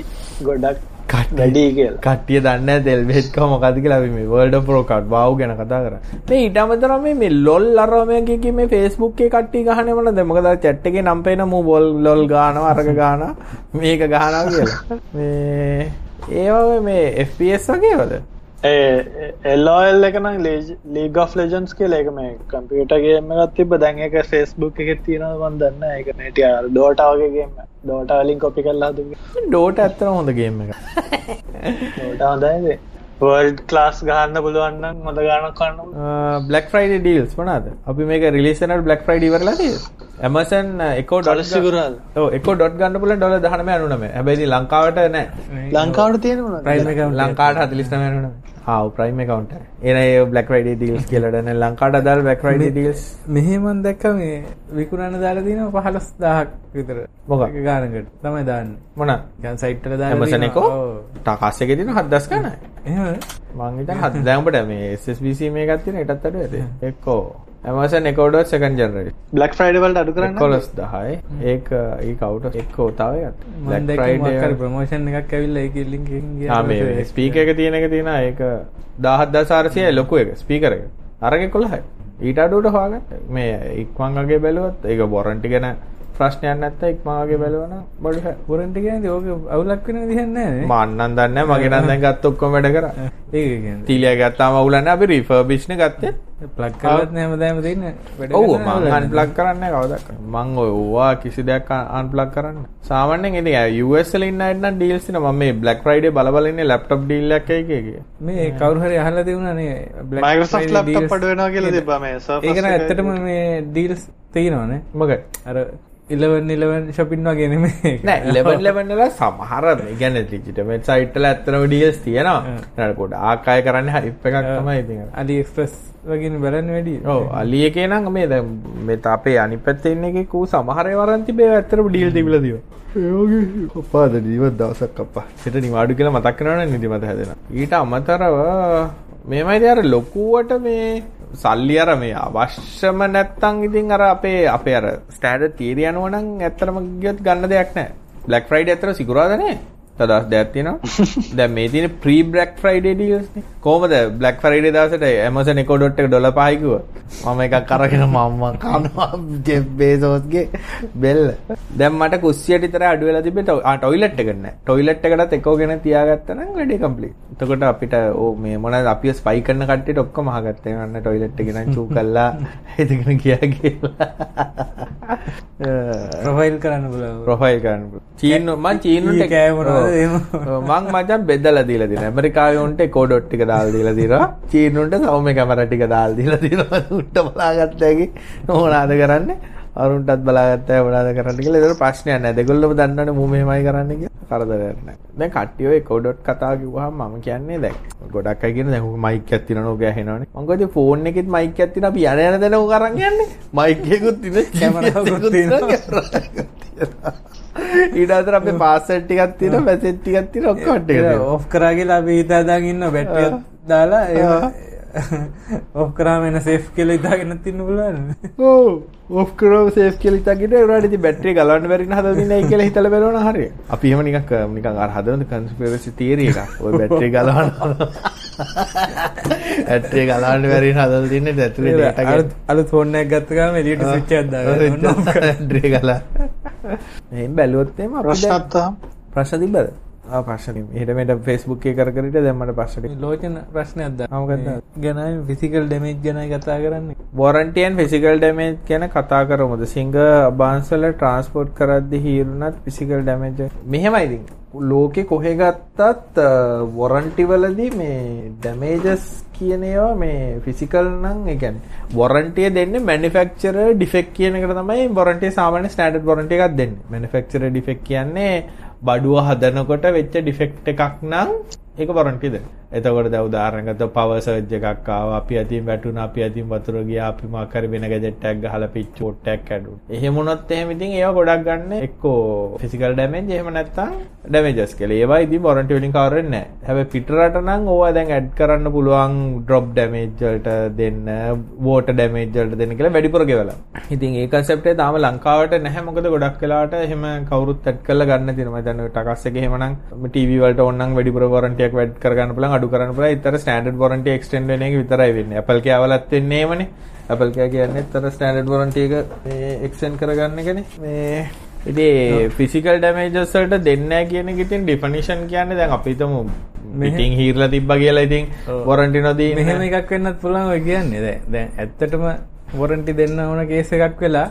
[SPEAKER 3] ගොඩක්
[SPEAKER 1] කට්ටිය දන්න දෙල්වෙෙත්ක මොකද කියලා මේ වර්ඩ පෝකට් බව් ගැන කතා කර. මේ ඉටමතර මේ ලොල් අරමයකි මේ ෆෙස්බුක්ේ කට්ටි ගහනවල දෙමකද චැට්ටගේ නම්පේන මූ බොල් ලොල් ගාන අරග ගාන මේක ගානා කියලා. මේ ඒව මේ FPS වගේ වද
[SPEAKER 3] එල්ලෝල් එකන ලීග ලෙජන්ස් කියල එක මේ කම්පියටගේම ගත් තිබ දැන් එක ෆෙස්බුක් එක තියෙනව වන් දන්න එක නට ඩෝටාවගේගේම ඩෝටාලින් කොපි කල්ලා ද
[SPEAKER 1] ඩෝට ඇත්තන හොඳගේම එක
[SPEAKER 3] ඩෝට හොඳයිද වර්ල්ඩ් ක්ලාස් ගහන්න පුළුවන්න හොඳ ගාන කන්න
[SPEAKER 1] බ්ලක් ෆ්‍රයිඩ ඩීල්ස් වනාද අපි මේක රිලිසනට බ්ලක් ෆ්‍රයිඩ වරලා ඇමසන් එකෝ
[SPEAKER 3] ඩොලසිගුරල්
[SPEAKER 1] එක ඩොට් ගන්න පුල ඩොල දහනම අනුනම හැබැයි ලංකාවට නෑ.
[SPEAKER 3] ලංකාවට තියෙන
[SPEAKER 1] ලංකාට හතිලිස්නම අනුනම හව ප්‍රයිම කවන්ට එන බ්ලක් රයිඩ දීල්ස් කියලටන ලංකාට දල් බැක් රයිඩ දීල්ස්
[SPEAKER 2] මෙහෙමන් දැක්ක මේ විකුණන්න දාලා දින පහලස් දාහක් විතර.
[SPEAKER 1] මොක
[SPEAKER 2] ගානකට. තමයි දාන්න.
[SPEAKER 1] මොන?
[SPEAKER 2] ගැන් සයිට්ට
[SPEAKER 1] ඇමසනකෝ ටකාස්සක තින හදස් කනයි
[SPEAKER 2] එහම.
[SPEAKER 1] මංගේත හත් දැම්පට මේ ස්බC මේ ගත්තින එටත් අඩු ඇද එක්කෝ ඇමසන් එකෝඩ සකන් ජනර
[SPEAKER 3] බ්ලක් ෆ්‍රයිඩවල්ට අඩු කරන්න
[SPEAKER 1] කොලස් දහයි. ඒක ඒ කවුට එක් ෝතාවයත්
[SPEAKER 2] ප්‍රමෝෂන් එකක් ඇවිල්ල එක ලින්ගේ
[SPEAKER 1] ස්පීක එක තියෙන එක තියෙන ඒක දාහත් දසාරසය ලොකු එක. ස්පීකර එක. අරගෙ කොළහයි. ඊට අඩුවට හවාගට මේ ඉක්වංගගේ බැලුවත් ඒක බොරන්ටි ගැන ප්‍රශ්නයක් නැත්ත ඉක්මාගේ බැලවන බොඩ
[SPEAKER 2] පුරන්ටි ගැන ඕක අවුලක් වෙන දිහන්න
[SPEAKER 1] මන්නන් දන්න මගේ නන්ද ගත් ඔක්කොම වැඩ කර.
[SPEAKER 2] ඒ
[SPEAKER 1] තිලිය ගත්තාම අවුලන්න අපි රිෆර්බිෂ්න ගත්තේ.
[SPEAKER 2] ප්ලක් කරත් නෑමදෑම දෙන්න
[SPEAKER 1] ඔව මං ප්ලක් කරන්න කවදක්. මං ඔයවා කිසි දෙයක් අන්පලක් කරන්න සාමනෙන් එති යුවස්සල ඉන්නන්න ඩීල්සින ම මේ බ්ලක් රයිඩ බලබලන්න ලප්ටප් ඩිල්ලක් එකගේ
[SPEAKER 2] මේ කවරුහරි අහල දෙවුණනේ
[SPEAKER 3] ලප් පඩුවෙනවා කියල දෙබම
[SPEAKER 2] ඒකන ඇත්තටම මේ ඩීල්ස් තියෙනවානේ.
[SPEAKER 1] මග
[SPEAKER 2] අර ඉලවන් ඉලවන් ශපින් වගෙන
[SPEAKER 1] නෑ ලෙබන් ලෙබන්නල සමහර ගැන ලිජිටමට සයිට්ල ඇත්තනව ඩියස් තියෙනවා. නටකොට ආකාය කරන්න හිප් එකක් තමයි ඉති
[SPEAKER 2] අඩි එක්ස්ප්‍රස් වගෙන බලන්න වැඩි.
[SPEAKER 1] ඕ අලිය කියනම් මේ ද මෙත අපේ අනි පැත්තෙන්න එකකූ සමහරය වරන්ති බේ ඇතරම ඩියල් තිබලදිව ඔපාද දීවත් දවසක් අපා සිට නිවාඩු කියලා මතක්කනවන නිදිමත හැදෙන ඊට අමතරව මේමයිද අර ලොකුවට මේ සල්ලි අර මේ අවශ්‍යම නැත්තං ඉතින් අර අපේ අපේ අර ස්ටෑඩර් තීරිය යනවනම් ඇත්තටම ගියොත් ගන්න දෙයක් නැහැ. බ්ලැක් ෆ්‍රයිඩේ ඇත්තට සිකුරාදානේ. තදස් දෙයක් තියෙනවා. දැන් මේ තියෙන ප්‍රී බ්ලැක් ෆ්‍රයිඩේ ඩීල්ස් නේ. කොහමද බ්ලැක් ෆ්‍රයිඩේ දවසට Amazon Echo Dot එක ඩොලර් 5 කිව්ව? මම එකක් අරගෙන මම කනවා ජෙෆ් බේසෝස්ගේ බෙල්ල. දැන් මට කුස්සියට විතර අඩු වෙලා තිබ්බේ ටොයිලට් එකක් නැහැ ටොයිලට් එකටත් Echo ගෙන තියාගත්තා නම් වැඩේ කම්ප්ලීට් එතකොට අපිට ඕ මේ මොනවද අපි ස්පයි කරන කට්ටියට ඔක්කොම අහගත්තා. නන්න ටොයිලට් එක නම් චූ කළා හිතගෙන ගියා කියලා.
[SPEAKER 2] ප්‍රොෆයිල් කරන්න බලව
[SPEAKER 1] ප්‍රොෆයිල් කරන්න චීන මං චීනුන්ට
[SPEAKER 2] කෑමනවා
[SPEAKER 1] මං මචන් බෙදලා දීලා තියෙනවා. ඇමරිකාවේ උන්ට කෝඩොට් ටික දාලා දීලා තියෙනවා. චීනුන්ට සෞම්‍ය කැමරා ටික දාලා දීලා තියෙනවා. උන්ට බලාගත්ත හැකි මොනවාද කරන්නේ? අරුන්ටත් බලාගත්තා මොනවාද කරන්න කියලා. ඒක ප්‍රශ්නයක් නෑ. දෙගොල්ලම දන්නවනේ මූ මෙහෙමයි කරන්න කියලා. කරදරයක් නෑ. දැන් කට්ටිය ඔය කෝඩොට් කතාව කිව්වහම මම කියන්නේ දැන් ගොඩක් අය කියන දැන් ඔක මයික් එකක් තියෙනවා නෝ ගෑහෙනවනේ. මං කිව්වා ෆෝන් එකෙත් මයික් එකක් තියෙනවා අපි යන යන තැන ඔක අරන් යන්නේ. මයික් එකකුත් තියෙනවා කැමරාවකුත් තියෙනවා. ඊට අතර අපේ පාස්සට් ටිකක් තියෙනවා මැසේජ් ටිකක් තියෙනවා ඔක්කොම ටික
[SPEAKER 2] ඔෆ් කරා කියලා අපි හිතාදාගෙන ඉන්න බැටරියක් දාලා ඔෆ් කරාම එන සේෆ් කියලා හිතාගෙන තින්න පුළුවන්
[SPEAKER 1] ඔව්. ඔෆ් කරාම සේෆ් කියලා බැටරිය ගලවන්න බැරි නම් හදලා දින්නයි කියලා හිතලා බලනවා හරිය. අපි එහෙම නිකන් නිකන් අර හදන කන්ස්පිරසි තියරි එකක්. ඔය බැටරිය ගලවන්න. බැටරිය ගලවන්න බැරි නම් හදලා දින්නේ ඇතුලේ ඩේටා
[SPEAKER 2] අලුත් අලුත් ෆෝන් එකක් ගත්ත ගමන් එළියට ස්විච් එකක් දාගන්න
[SPEAKER 1] බැටරිය ගලවන්න. එහෙන් බැලුවොත් එහෙම අපිට
[SPEAKER 3] ප්‍රශ්නත්
[SPEAKER 1] ප්‍රශ්න තිබ්බද? ආ ප්‍රශ්න ඊට මෙට ෆේස්බුක් එකේ කර කර ඉත දැන් මට ප්‍රශ්න
[SPEAKER 2] ලෝචන ප්‍රශ්නයක් ද
[SPEAKER 1] මොකද්ද?
[SPEAKER 2] ගැනයි ෆිසිකල් ඩැමේජ් ගැනයි කතා කරන්නේ.
[SPEAKER 1] වොරන්ටි ඇන් ෆිසිකල් ඩැමේජ් ගැන කතා කරමුද? සිංග අබාන්සල ට්‍රාන්ස්පෝර්ට් කරද්දි හීරුණත් ෆිසිකල් ඩැමේජ් මෙහෙමයි ඉතින්. ලෝකෙ කොහෙ ගත්තත් වොරන්ටි වලදී මේ ඩැමේජස් කියන ඒවා මේ ෆිසිකල් නම් ඒ කියන්නේ වොරන්ටිය දෙන්නේ මැනුෆැක්චරර් ඩිෆෙක්ට් කියන එකට තමයි වොරන්ටිය සාමාන්‍ය ස්ටෑන්ඩඩ් වොරන්ටි එකක් දෙන්නේ. මැනුෆැක්චරර් ඩිෆෙක්ට් කියන්නේ බඩුව හදනකොට වෙච්ච ඩිෆෙක්ට් එකක් නම් ඒක වොරන්ටි දෙන්න. එතකොට දැන් උදාහරණයක් ගත්තොත් පවර් සර්ජ් එකක් ආවා. අපි අතින් වැටුණා අපි අතින් වතුර ගියා අපි මොකක් හරි වෙන ගැජට් එකක් ගහලා පිච්ච පොට්ටයක් කැඩුණා එහෙම වුණොත් එහෙම ඉතින් ඒවා ගොඩක් ගන්න එක්කෝ ෆිසිකල් ඩැමේජ් එහෙම නැත්නම් ඩැමේජස් කියලා. ඒවා ඉතින් වොරන්ටි වලින් කවර් වෙන්නේ නැහැ. හැබැයි පිටරට නම් ඕවා දැන් ඇඩ් කරන්න පුළුවන් ඩ්‍රොප් ඩැමේජ් වලට දෙන්න වෝටර් ඩැමේජ් වලට දෙන්න කියලා වැඩිපුර ගෙවලා. ඉතින් ඒ කන්සෙප්ට් එක තාම ලංකාවට නැහැ. මොකද ගොඩක් වෙලාවට එහෙම කවුරුත් ඇඩ් කරලා ගන්න තියෙනවා. දැන් ටකස් එකේ එහෙමනම් ටීවී වලට ඕනනම් වැඩිපුර වොරන්ටියක් වැඩ් කරගන්න පුළුවන්. අඩු කරන්න පුළුවන්. ඊතර ස්ටෑන්ඩඩ් වොරන්ටි එක්ස්ටෙන්ඩ් වෙන එක විතරයි වෙන්නේ. Apple කෑවලත් වෙන්නේ එහෙමනේ Apple කෑ කියන්නේ ඊතර ස්ටෑන්ඩඩ් වොරන්ටි එක මේ එක්ස්ටෙන්ඩ් කරගන්න එකනේ. මේ ඉතින් ෆිසිකල් ඩැමේජස් වලට දෙන්නේ නැහැ කියන එක ඉතින් ඩිෆිනිෂන් කියන්නේ දැන් අපි හිතමු මිටින් හීරලා තිබ්බා කියලා ඉතින් වොරන්ටි නොදී
[SPEAKER 2] මෙහෙම එකක් වෙන්නත් පුළුවන් ඔය කියන්නේ. දැන් දැන් ඇත්තටම වොරන්ටි දෙන්න ඕන කේස් එකක් වෙලා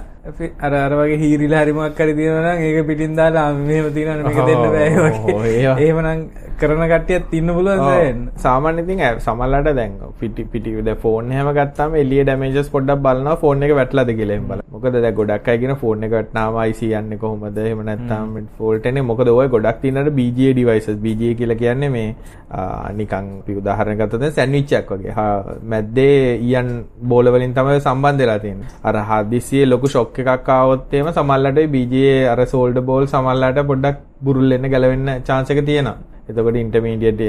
[SPEAKER 2] අර අර වගේ හීරිලා හරි මොකක් හරි තියෙනවා නම් ඒක පිටින් දාලා මෙහෙම තියෙනවනේ මේක දෙන්න බෑ වගේ. එහෙමනම් කරන කට්ටියත් ඉන්න පුළුවන් දැන්.
[SPEAKER 1] සාමාන්‍ය ඉතින් සමහරලාට දැන් පිටි පිටි දැන් ෆෝන් එහෙම ගත්තාම එළිය ඩැමේජස් පොඩ්ඩක් බලනවා ෆෝන් එක වැටලාද කියලා එහෙම බලන්න. මොකද දැන් ගොඩක් අය කියන ෆෝන් එක වැටනාම IC යන්නේ කොහොමද? එහෙම නැත්නම් ෆෝල්ට් එන්නේ මොකද ඔය ගොඩක් තියෙනට BGA devices. BGA කියලා කියන්නේ මේ ගත්තොත් දැන් සෑන්ඩ්විච් එකක් වගේ. මැද්දේ ඊයන් බෝල වලින් තමයි සම්බන්ධ වෙලා තියෙන්නේ. අර හදිසියේ ලොකු ෂොක් ෂොක් එකක් ආවොත් එහෙම සමහරවිට BGA අර සෝල්ඩර් බෝල් සමහරවිට පොඩ්ඩක් බුරුල් වෙන්න ගැලවෙන්න එක තියෙනවා. එතකොට ඉන්ටර්මීඩියට්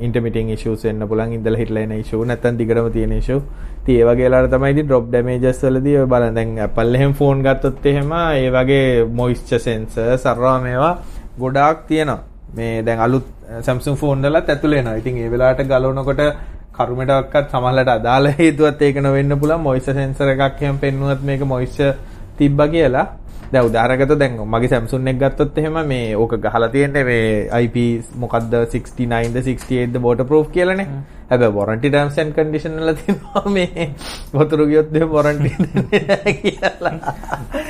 [SPEAKER 1] ඉන්ටර්මිටිං ඉෂුස් වෙන්න පුළුවන් ඉඳලා හිටලා එන ඉෂු නැත්නම් දිගටම තියෙන ඉෂු. ඉතින් ඒ වගේ වෙලාවට තමයි ඉතින් ඩ්‍රොප් ඩැමේජස් වලදී ඔය බලන්න දැන් Apple එහෙම ෆෝන් ගත්තොත් එහෙම ඒ වගේ මොයිස්චර් සෙන්සර් සරවා මේවා ගොඩාක් තියෙනවා. මේ දැන් අලුත් Samsung ෆෝන් වලත් ඇතුළේ එනවා. ඉතින් ඒ වෙලාවට ගලවනකොට කරුමටවත් සමහරවිට අදාළ හේතුවත් ඒක නොවෙන්න පුළුවන් මොයිස්චර් සෙන්සර් එකක් එහෙම පෙන්නුවත් මේක මොයිස්චර් තිබ්බා කියලා දැන් උදාහරණකට දැන් මගේ Samsung එක ගත්තොත් එහෙම මේ ඕක ගහලා තියෙන්නේ මේ IP මොකද්ද 69ද 68ද waterproof කියලානේ. හැබැයි warranty terms and condition වල තියෙනවා මේ වතුර ගියොත් දෙන්නේ නැහැ කියලා.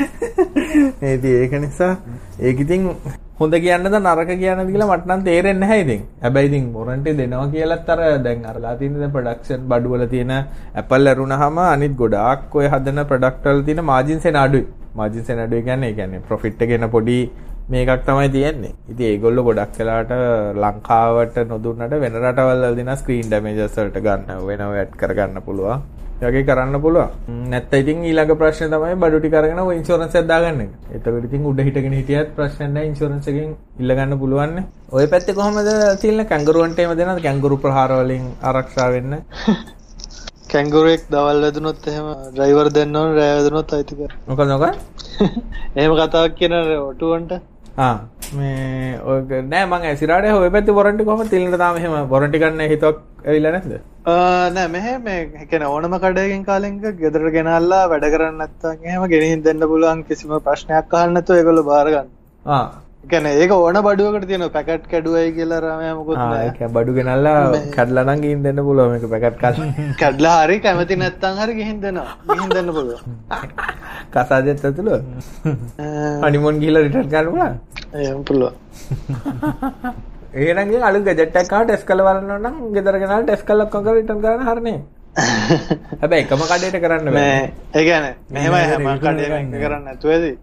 [SPEAKER 1] ඒදී ඒක නිසා ඒක ඉතින් හොඳ කියන්නද නරක කියන්නද කියලා මට නම් තේරෙන්නේ නැහැ ඉතින්. හැබැයි ඉතින් warranty දෙනවා කියලාත් අර දැන් අරලා තියෙන දැන් production බඩු වල තියෙන Apple ඇරුණාම අනිත් ගොඩාක් ඔය හදන product වල තියෙන margins එන අඩුයි. Margins එන අඩුයි කියන්නේ ඒ කියන්නේ profit එක එන පොඩි මේකක් තමයි තියෙන්නේ. ඉතින් ඒගොල්ලෝ ගොඩක් වෙලාට ලංකාවට නොදුන්නට වෙන රටවල් වල දින screen damages වලට ගන්න වෙනව ඇඩ් කරගන්න පුළුවන්. වගේ කරන්න පුළුවන් නැත්ත ඉතින් ඊළඟ ප්‍රශ්න තමයි බඩු ටික අරගෙන ඔය ඉන්ෂුරන්ස් එක දාගන්න එක. එතකොට ඉතින් උඩ හිටගෙන හිටියත් ප්‍රශ්න නැහැ ඉන්ෂුරන්ස් එකෙන් ඉල්ල ගන්න පුළුවන් නේ. ඔය පැත්තේ කොහමද තියෙන්නේ කැංගරුවන්ට එහෙම දෙනවද කැංගරු ප්‍රහාර වලින්
[SPEAKER 3] කැංගුරුවෙක් දවල් වැදුනොත් එහෙම ඩ්‍රයිවර් දෙන්න ඕන රෑ වැදුනොත් අයිති කර.
[SPEAKER 1] මොකද මොකද?
[SPEAKER 3] එහෙම කතාවක් කියන ඔටුවන්ට
[SPEAKER 1] මේ නෑ මං ඇසිරාට ඔය පැත්තේ වොරන්ටි කොහමද තිලින්ට තාම එහෙම වොරන්ටි ගන්න හිතුවක් ඇවිල්ලා නැද්ද?
[SPEAKER 3] නෑ මෙහෙ මේ එකන ඕනම කඩයකින් කාලෙක ගෙදර ගෙනල්ලා වැඩ කරන්න නැත්තම් එහෙම ගෙනින් දෙන්න පුළුවන් කිසිම ප්‍රශ්නයක් අහන්න නැතුව ඒගොල්ලෝ කියන්නේ ඒක ඕන බඩුවකට තියෙනවා පැකට් කැඩුවයි කියලා රාමයා මොකොත් නෑ.
[SPEAKER 1] ආ ඒක බඩු ගෙනල්ලා කඩලා නම් ගිහින් දෙන්න පුළුවන් මේක පැකට් කඩලා.
[SPEAKER 3] කඩලා හරි කැමති නැත්තම් හරි ගිහින් දෙනවා. ගිහින් දෙන්න පුළුවන්.
[SPEAKER 1] කසාදෙත් ඇතුළු. හනිමූන් ගිහලා රිටර්න් ගන්න පුළුවන්.
[SPEAKER 3] එහෙම පුළුවන්.
[SPEAKER 1] එහෙනම් ගිහින් අලුත් ගැජට් එකක් ආව ටෙස්ට් කරලා බලන්න නම් ගෙදර ගෙනාලා ටෙස්ට් කරලා කරලා රිටර්න් කරන්න හරිනේ. හැබැයි එකම කඩේට කරන්න බෑ.
[SPEAKER 3] ඒ කියන්නේ මෙහෙමයි හැම කඩේම කරන්න නැතුව ඇති.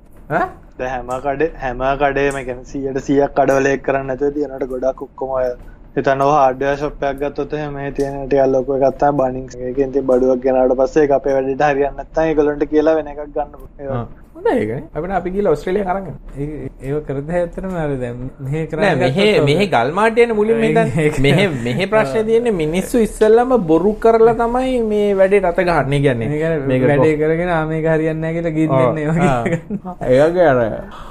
[SPEAKER 1] ඈ?
[SPEAKER 3] දැන් හැම කඩේ හැම කඩේම කියන්නේ 100ට 100ක් කඩවල එක කරන්න නැතුව තියෙනට ගොඩක් ඔක්කොම ඔය හිතන්න ඔය හાર્ඩ්වෙයාර් ෂොප් එකක් ගත්තොත් එහෙම මේ තියෙන ටිකක් ලොකු එකක් තමයි බනින්ස් එකකින් තියෙන බඩුවක් ගෙනාවට පස්සේ ඒක අපේ වැඩේට හරියන්නේ නැත්නම් ඒගොල්ලන්ට කියලා වෙන එකක් ගන්න පුළුවන්.
[SPEAKER 1] හොඳයි ඒකනේ. අපිට අපි ගිහලා ඕස්ට්‍රේලියාව අරන්
[SPEAKER 2] ඒක කරද ඇත්තටම හරි දැන් මෙහෙ
[SPEAKER 1] නෑ
[SPEAKER 2] කරන්නේ
[SPEAKER 1] මෙහෙ මෙහෙ ගල් මාටියන මුලින්ම ඉඳන් මෙහෙ මෙහෙ ප්‍රශ්නේ තියෙන්නේ මිනිස්සු ඉස්සෙල්ලම බොරු කරලා තමයි මේ වැඩේ රට ගහන්නේ.
[SPEAKER 2] මේක වැඩේ කරගෙන ආ මේක හරියන්නේ නැහැ කියලා වගේ
[SPEAKER 1] ඒගගේ අර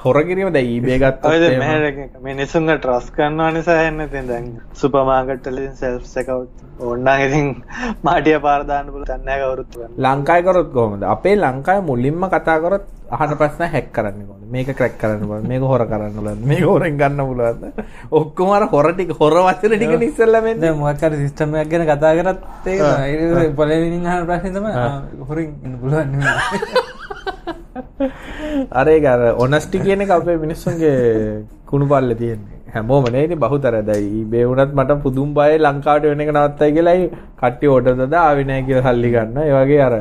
[SPEAKER 1] හොර කිරීම දැන් eBay ගත්තොත්
[SPEAKER 3] ඔය
[SPEAKER 1] එහෙම.
[SPEAKER 3] මෙහෙ මිනිස්සුන්ව ට්‍රස් කරනවා නිසා එන්නේ ඉතින් දැන් සුපර් මාකට් වලින් සෙල්ෆ් චෙක්අවුට් ඕන්නම් ඉතින් මාටිය පාර දාන්න පුළුවන්. දැන් නැහැ කවුරුත්.
[SPEAKER 1] ලංකාවේ කරොත් කොහොමද? අපේ ලංකාවේ මුලින්ම කතා කරොත් අහන ප්‍රශ්න හැක් කරන්න කොහොමද මේක ක්‍රැක් කරන්න පුළුවන්. මේක හොර කරන්න පුළුවන්. මේක හොරෙන් ගන්න පුළුවන්ද? ඔක්කොම අර හොර ටික හොර වචන ටික ඉස්සෙල්ලා මෙන්න.
[SPEAKER 2] දැන් මොකක් හරි සිස්ටම් එකක් ගැන කතා කරත් ඒක තමයි. පළවෙනින් අහන ප්‍රශ්නේ තමයි හොරින් ඉන්න පුළුවන්
[SPEAKER 1] අර ඒක අර ඔනස්ටි කියන එක අපේ මිනිස්සුන්ගේ කුණු පල්ලේ තියෙන්නේ. හැමෝම නේ ඉතින් බහුතර දැයි වුණත් මට පුදුම බයයි ලංකාවට වෙන එක නවත්තයි කියලායි දදා ආවේ නැහැ කියලා සල්ලි ගන්න ඒ වගේ අර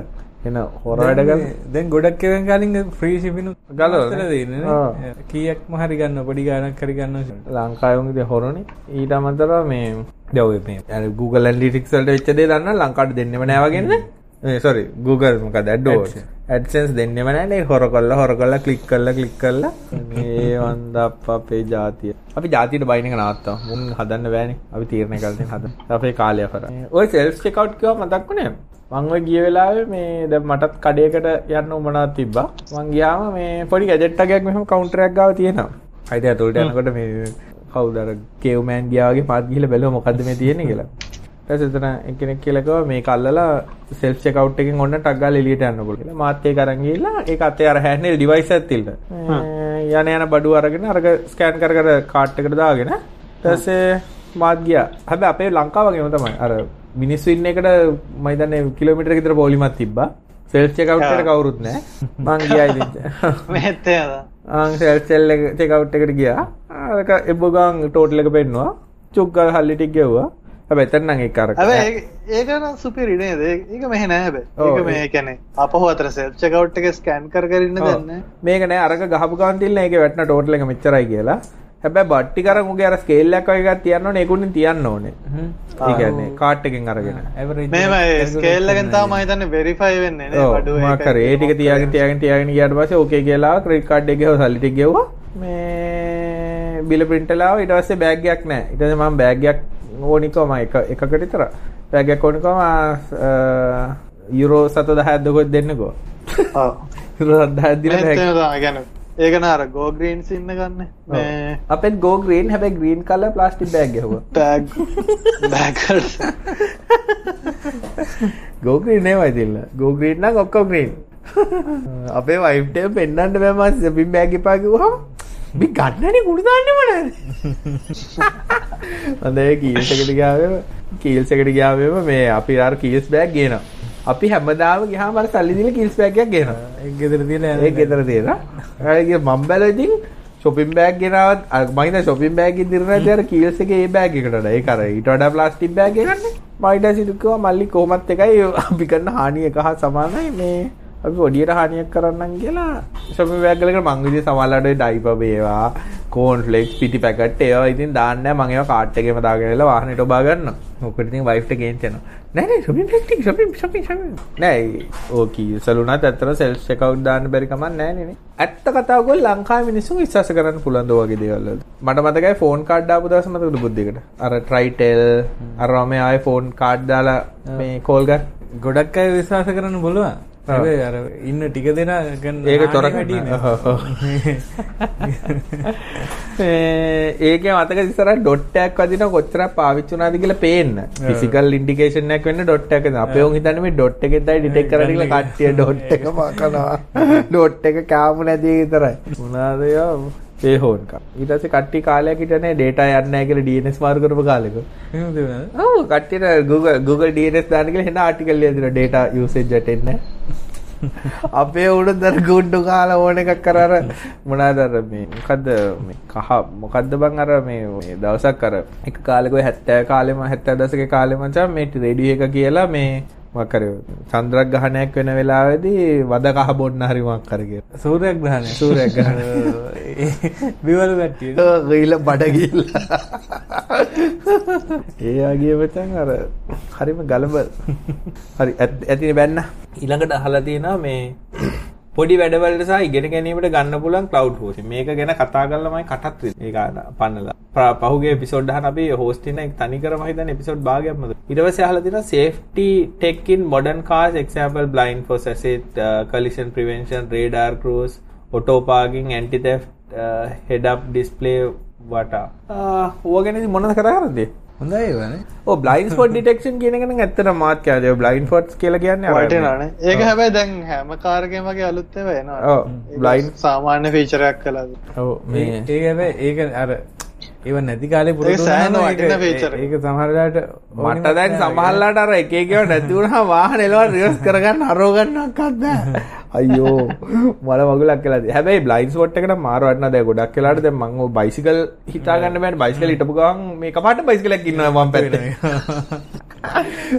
[SPEAKER 1] එන හොර වැඩ ගන්න.
[SPEAKER 2] දැන් ගොඩක් එකෙන් කලින් ෆ්‍රී ෂිපින්
[SPEAKER 1] ගලවලා
[SPEAKER 2] දෙන්නේ කීයක්ම හරි ගන්න පොඩි ගානක් හරි ගන්න
[SPEAKER 1] ලංකාවුන්ගේ හොරනේ. ඊට අමතරව මේ දැව මේ Google ඇන්ඩිටික්ස් වලට වෙච්ච දේ දන්න ලංකාවට දෙන්නෙම නෑ වගේන්නේ මේ සොරි Google මොකද ඇඩ්ඩෝස් ඇඩ්සෙන්ස් දෙන්නෙම නෑ නේ. හොර කරලා හොර කරලා ක්ලික් කරලා ක්ලික් කරලා. මේ වන්ද අපේ ජාතිය. අපි ජාතියට බයින් එක නවත්තා. මුන් හදන්න බෑනේ. අපි තීරණය කරලා හදන්න අපේ කාලය කරා. ඔය සෙල්ෆ් චෙක් අවුට් කිව්වා මං ඔය ගිය වෙලාවේ මේ දැන් මටත් කඩේකට යන්න උමනාවක් තිබ්බා මං ගියාම මේ පොඩි ගැජට් එකක් මෙහෙම කවුන්ටර් එකක් ගාව තියෙනවා අයිතිය ඇතුළට යනකොට මේ කවුද අර කේව්මෑන් ගියා වගේ පාත් ගිහලා බැලුවා මොකද්ද මේ තියෙන්නේ කියලා ඊට පස්සේ එතන එක්කෙනෙක් කියලා කිව්වා මේක අල්ලලා සෙල්ෆ් චෙක් අවුට් එකෙන් ඔන්න ටක් ගාලා එළියට යන්න පුළුවන් කියලා. මාත් ඒක අරන් ගිහලා ඒක අතේ අර හැන්ඩල් ඩිවයිස් තිල්ල. යන යන බඩුව අරගෙන අරක ස්කෑන් කර කර කාට් එකට දාගෙන ඊට පස්සේ මාත් ගියා. හැබැයි අපේ ලංකාව වගේම තමයි. අර මිනිස්සු ඉන්න එකට මම හිතන්නේ කිලෝමීටර විතර පොලිමක් තිබ්බා. සෙල්ෆ් චෙක් අවුට් එකට කවුරුත් නැහැ. මං ගියා ඉතින්.
[SPEAKER 3] මෙහෙත්.
[SPEAKER 1] ආන් සෙල්ෆ් සෙල් එක චෙක් අවුට් එකට ගියා. අරක එබ්බගාන් ටෝටල් එක පෙන්නවා. චුක්ගල් හල්ලි ටික ගෙව්වා. හැබැයි එතන නම් ඒක අර
[SPEAKER 3] හැබැයි ඒක නම් සුපිරි නේද? ඒක මෙහෙ නෑ හැබැයි. ඒක මේ කියන්නේ අපහු අතර චෙක් අවුට් එක ස්කෑන් කර කර ඉන්න දෙන්නේ.
[SPEAKER 1] මේක නෑ අරක ගහපු ගමන් තිල්න ඒකේ වැටෙන ටෝටල් එක මෙච්චරයි කියලා. හැබැයි බට්ටි කරන් උගේ අර ස්කේල් එකක් වගේ එකක් තියන්න ඕනේ ඒකුණින් තියන්න ඕනේ. ඒ කියන්නේ කාට් එකෙන් අරගෙන.
[SPEAKER 3] මේම ස්කේල් එකෙන් තමයි මම හිතන්නේ වෙරිෆයි වෙන්නේ නේ
[SPEAKER 1] බඩුව එක. මාකර ඒ ටික තියාගෙන තියාගෙන තියාගෙන ගියාට පස්සේ ඕකේ කියලා ක්‍රෙඩිට් කාඩ් එක ගෙවුවා සල්ලි ටික ගෙවුවා. මේ බිල ප්‍රින්ට් ලාව ඊට පස්සේ බෑග් එකක් නෑ. ඊට පස්සේ මම බෑග් එකක් ඕනිකම එක එකකට විතර බෑග් එකක් ඕනිකම යුරෝ 7000ක් දකොත් දෙන්නකෝ.
[SPEAKER 3] ඔව්.
[SPEAKER 1] යුරෝ 7000ක් දීලා
[SPEAKER 3] බෑග් එක තමයි ඒක නාර ගෝ ග්‍රීන්ස් ඉන්න ගන්න මේ
[SPEAKER 1] අපෙත් ගෝ ග්‍රීන් හැබැයි ග්‍රීන් කලර් ප්ලාස්ටික් බෑග් ගැහුවා.
[SPEAKER 3] ටැග් බෑග්
[SPEAKER 1] ගෝ ග්‍රීන් නෙවෙයි දෙන්න. Go green. අපේ වයිෆ්ට පෙන්වන්න බෑ මම සෙපින් බෑග් කිව්වහම මේ ගන්නනේ කුඩු දාන්නෙම නෑ. හොඳයි කීල්ස් එකට ගියාම කීල්ස් එකට ගියාම මේ අපි අර කීල්ස් බෑග් ගේනවා. අපි හැමදාම ගියාම අර සල්ලි දීලා කීල්ස් බෑග් එකක් ගේනවා.
[SPEAKER 2] ඒක ගෙදර තියලා
[SPEAKER 1] ඒක ගෙදර තියලා. ඒක මම බැලුවා ඉතින් shopping bag ගෙනාවත් මම හිතා shopping bag එකේ දිරන ඇති අර කීල්ස් එකේ ඒ බෑග් එකට වඩා ඒක අර ඊට වඩා ප්ලාස්ටික් බෑග් එකක් නේ. මම ඊට පස්සේ කිව්වා මල්ලි කොහොමත් එකයි අපි කරන හානිය එක හා සමානයි මේ අපි පොඩියට හානියක් කරන්නම් කියලා shopping bag වලකට මං විදිහේ සමහරවිට ඩයිපර් වේවා කෝන් ෆ්ලෙක්ස් පිටි පැකට් ඒවා ඉතින් දාන්න නැහැ මං ඒවා කාට් එකේම දාගෙන ඉලා වාහනේට ඔබා ගන්නවා. ඔකට ඉතින් වයිෆ්ට ගේන්න යනවා. නෑ නෑ shopping bag ටික shopping shopping shopping නෑ ඕකී සලුණත් ඇත්තට check out දාන්න බැරි කමක් නෑ නේ. ඇත්ත කතාව ගොල් ලංකාවේ මිනිස්සුන් විශ්වාස කරන්න පුළුවන් දෝ වගේ දේවල් වල. මට මතකයි ෆෝන් කාඩ් දාපු දවස් මතකද බුද්ධිකට. අර Tritel අර මේ ආයේ ෆෝන් කාඩ් දාලා මේ කෝල් ගන්න.
[SPEAKER 2] ගොඩක් අය විශ්වාස කරන්න බලුවා. හැබැයි අර ඉන්න ටික දෙනා ගන්න
[SPEAKER 1] ඒක තොර ඒකේ මතක ඉස්සර ඩොට් එකක් වදින කොච්චරක් පාවිච්චි වුණාද කියලා පේන්න. ෆිසිකල් ඉන්ඩිකේෂන් එකක් වෙන්න ඩොට් එකක්. අපේ උන් හිතන්නේ මේ ඩොට් එකෙන්දයි ඩිටෙක්ට් කරන්න කියලා කට්ටිය ඩොට් එක මකනවා. ඩොට් එක කාපු නැති විතරයි. මොනවාද යා ඒ හෝන් එක. ඊට පස්සේ කට්ටිය කාලයක් හිටනේ data යන්නේ කියලා DNS මාරු කරපු කාලෙක. කට්ටියට Google දාන්න කියලා හෙන ආටිකල් ලියලා data usage ඇටෙන්නේ අපේ උඩ දර ගුඩ්ඩු කාලා ඕන එකක් කර අර මොනවාද අර මේ මොකද්ද මේ කහ මොකද්ද බං අර මේ දවසක් අර එක කාලෙක 70 කාලෙම 70 දශකේ කාලෙ මචං මේ රේඩියෝ එක කියලා මේ මොකක් හරි චන්ද්‍රග්‍රහණයක් වෙන වෙලාවේදී වද කහ බොන්න හරි මොකක් හරි කියලා.
[SPEAKER 2] සූර්යග්‍රහණය.
[SPEAKER 1] සූර්යග්‍රහණය.
[SPEAKER 2] බිවල කට්ටිය.
[SPEAKER 1] ගිහිල්ලා බඩ ගිහිල්ලා. ඒ වගේ මචං අර හරිම ගලබ. හරි ඇතිනේ බැන්න. ඊළඟට අහලා තියෙනවා මේ පොඩි වැඩවලට සහ ඉගෙන ගැනීමට ගන්න පුළුවන් ක්ලවුඩ් හෝස්ටිං. මේක ගැන කතා කරලාමයි කටත් වෙන්නේ. ඒක පන්නලා. පහුගිය එපිසෝඩ් එකහන අපි හෝස්ටින් එක තනි කරම හිතන එපිසෝඩ් භාගයක් මත. ඊට පස්සේ අහලා තියෙනවා safety tech in modern cars example blind force assist uh, collision prevention radar cruise auto parking anti theft uh, head up display uh, වටා. ඕවා ගැන ඉතින් මොනවද කතා කරන්නේ?
[SPEAKER 2] හොඳයි ඒවනේ.
[SPEAKER 1] ඔව් බ්ලයින්ඩ් ස්පොට් ඩිටෙක්ෂන් කියන එක නම් ඇත්තටම මාත් කියනවා. ඒ බ්ලයින්ඩ් ස්පොට්ස් කියලා කියන්නේ අර
[SPEAKER 3] වටිනානේ. ඒක හැබැයි දැන් හැම කාර් එකේම වගේ අලුත් ඒවා එනවා.
[SPEAKER 1] ඔව් බ්ලයින්ඩ්
[SPEAKER 3] සාමාන්‍ය ෆීචර් එකක් කළාද.
[SPEAKER 1] ඔව්
[SPEAKER 2] මේ ඒක හැබැයි ඒක අර ඒව නැති කාලේ පුරුදු
[SPEAKER 3] එක.
[SPEAKER 2] ඒක සමහර වෙලාවට
[SPEAKER 1] මට දැන් සමහරලාට අර එක එක ඒවා නැති වුණාම වාහන එලවන්න රිවර්ස් කරගන්න හරව ගන්නවක්වත් බෑ. අයියෝ මල මගුලක් තියෙනවා. හැබැයි බ්ලයින්ඩ් ස්පොට් එකට මාරු වටනවා දැන් ගොඩක් දැන් මම ඔය බයිසිකල් හිතා ගන්න බෑනේ. බයිසිකල් හිටපු ගමන් මේ කපාට බයිසිකලයක් ඉන්නවා මම පැත්තේ.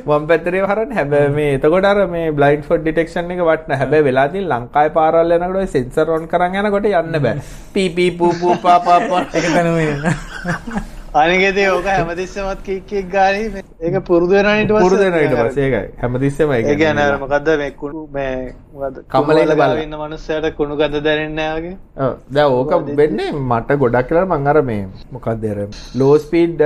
[SPEAKER 1] වම් පැත්තරේ හරන්න හැබැයි මේ එතකොට අර මේ බ්ලයින්ඩ් ස්පොට් ඩිටෙක්ෂන් එක වටන. හැබැයි වෙලා තියෙන ලංකාවේ පාරවල් යනකොට ඔය සෙන්සර් ඔන් කරන් යනකොට යන්න බෑ. පී පී පූ පූ
[SPEAKER 3] අනිකෙති ඕක හැමතිස්සමත් කික් කික් ගාන ඒක පුරුදු වෙනවා ඊට පස්සේ
[SPEAKER 1] පුරුදු වෙනවා ඊට පස්සේ ඒකයි. හැමතිස්සෙම ඒක
[SPEAKER 3] ඒ කියන්නේ අර මොකද්ද මේ
[SPEAKER 1] බලලා.
[SPEAKER 3] ඉන්න මනුස්සයට කුණු ගඳ දැනෙන්නේ නැහැ වගේ?
[SPEAKER 1] ඔව්. දැන් ඕක වෙන්නේ මට ගොඩක් කියලා මං අර මේ මොකක්ද අර low speed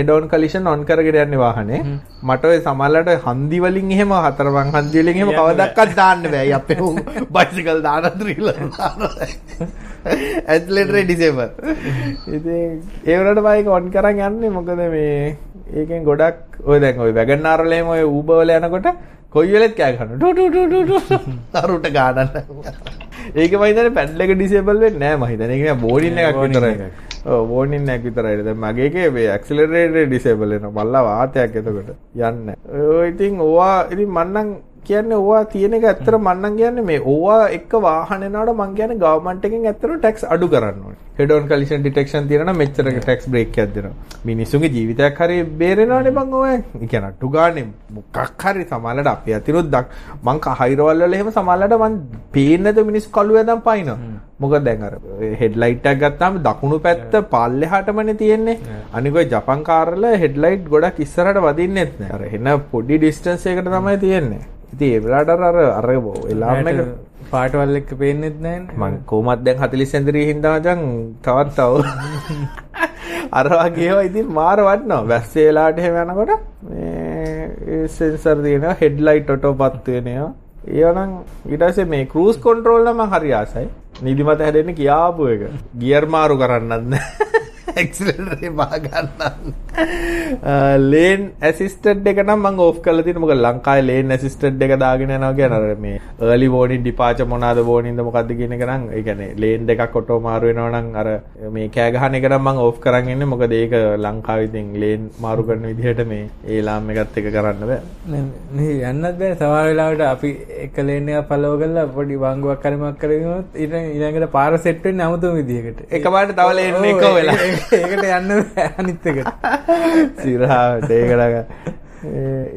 [SPEAKER 1] head on collision on කරගෙන යන්නේ වාහනේ. මට ඔය සමහරලාට හන්දි වලින් එහෙම හතරමං හන්දි වලින් එහෙම කවදාවත් දාන්න බෑ. අපේ බයිසිකල් දාන ත්‍රිලර් ඇත්ලෙටරේ ඩිසේබර් ඉතින් ඒ වලට බයික ඔන් කරන් යන්නේ මොකද මේ ඒකෙන් ගොඩක් ඔය දැන් ඔය වැගන් ආර් වල එහෙම ඔය ඌබර් වල යනකොට කොයි වෙලෙත් කෑ ගන්න ටු ටු ටු ටු ටු අරුට ගානන්න. ඒක මම හිතන්නේ පැඩල් එක ඩිසේබල් වෙන්නේ නැහැ මම හිතන්නේ. ඒක නෑ බෝඩින් එකක් විතරයි. ඔව් වෝනින් එකක් විතරයි. දැන් මගේ එකේ මේ ඇක්සලරේටර් ඩිසේබල් වෙනවා. මල්ලා වාතයක් එතකොට. යන්නේ ඔය ඉතින් ඕවා ඉතින් මන්නම් කියන්නේ ඕවා තියෙන එක ඇත්තට මන්නම් කියන්නේ මේ ඕවා එක්ක වාහන යනකොට මං කියන්නේ ගවර්න්මන්ට් එකෙන් ඇත්තට ටැක්ස් අඩු කරන්න ඕනේ. හෙඩ් ඔන් කලිෂන් ඩිටෙක්ෂන් තියෙනවා නම් මෙච්චර ටැක්ස් බ්‍රේක් එකක් දෙනවා. මිනිස්සුන්ගේ ජීවිතයක් හරි බේරෙනවනේ බං ඔය ඒ කියන්නේ අටු ගානේ මොකක් හරි සමාලලට අපි අතිනුත් දක් මං කහයිරවල් වල එහෙම සමාලලට මං පේන්නේ නැතුව මිනිස්සු කළු වැදන් පයින්නවා. මොකද දැන් අර හෙඩ්ලයිට් එකක් ගත්තාම දකුණු පැත්ත පල්ලෙහාටමනේ තියෙන්නේ. අනික ඔය ජපන් කාර්වල හෙඩ්ලයිට් ගොඩක් ඉස්සරහට වදින්නෙත් නෑ. අර එන පොඩි ඩිස්ටන්ස් එකකට තමයි තියෙන්නේ ඉතින් ඒ වෙලාවට අර අර අර එලාම්
[SPEAKER 2] පාටවල් එක්ක පේන්නෙත් නැහැ
[SPEAKER 1] මං කොහොමත් දැන් 40 සෙන්දරිය හින්දා මචං තවත් තව. අර වගේ ඒවා ඉතින් මාර වටනවා. වැස්සේ වෙලාවට එහෙම යනකොට මේ සෙන්සර් තියෙනවා හෙඩ්ලයිට් ඔටෝ පත් වෙනවා ඒවනම් ඊට පස්සේ මේ ක්‍රූස් කන්ට්‍රෝල් නම් මම හරි ආසයි. නිදිමත හැදෙන්න කියාපු එක. ගියර් මාරු කරන්නත් නැහැ ඇක්සිලරේ බා ගන්න ලේන් ඇසිස්ටඩ් එක නම් මම ඕෆ් කරලා තියෙනවා මොකද ලංකාවේ ලේන් ඇසිස්ටඩ් එක දාගෙන යනවා කියන අර මේ early warning departure මොනවාද warning ද මොකද්ද කියන එක නම් ඒ කියන්නේ ලේන් දෙකක් ඔටෝ මාරු වෙනවා නම් අර මේ කෑ ගහන එක නම් මම ඕෆ් කරන් ඉන්නේ. මොකද ඒක ලංකාවේ ඉතින් ලේන් මාරු කරන විදිහට මේ ඒ ලාම් එකත් එක කරන්න බෑ.
[SPEAKER 2] නේ යන්නත් බෑ. සමහර වෙලාවට අපි එක ලේන් එක ෆලෝ කරලා පොඩි වංගුවක් කරමක් කරගෙනොත් ඊට ඊළඟට පාර සෙට් වෙන්නේ අමුතුම විදිහකට.
[SPEAKER 1] එකපාරට තව ලේන් එක වෙලා
[SPEAKER 2] ඒකට යන්න බෑ අනිත් එකට
[SPEAKER 1] සිරහාට ඒකටක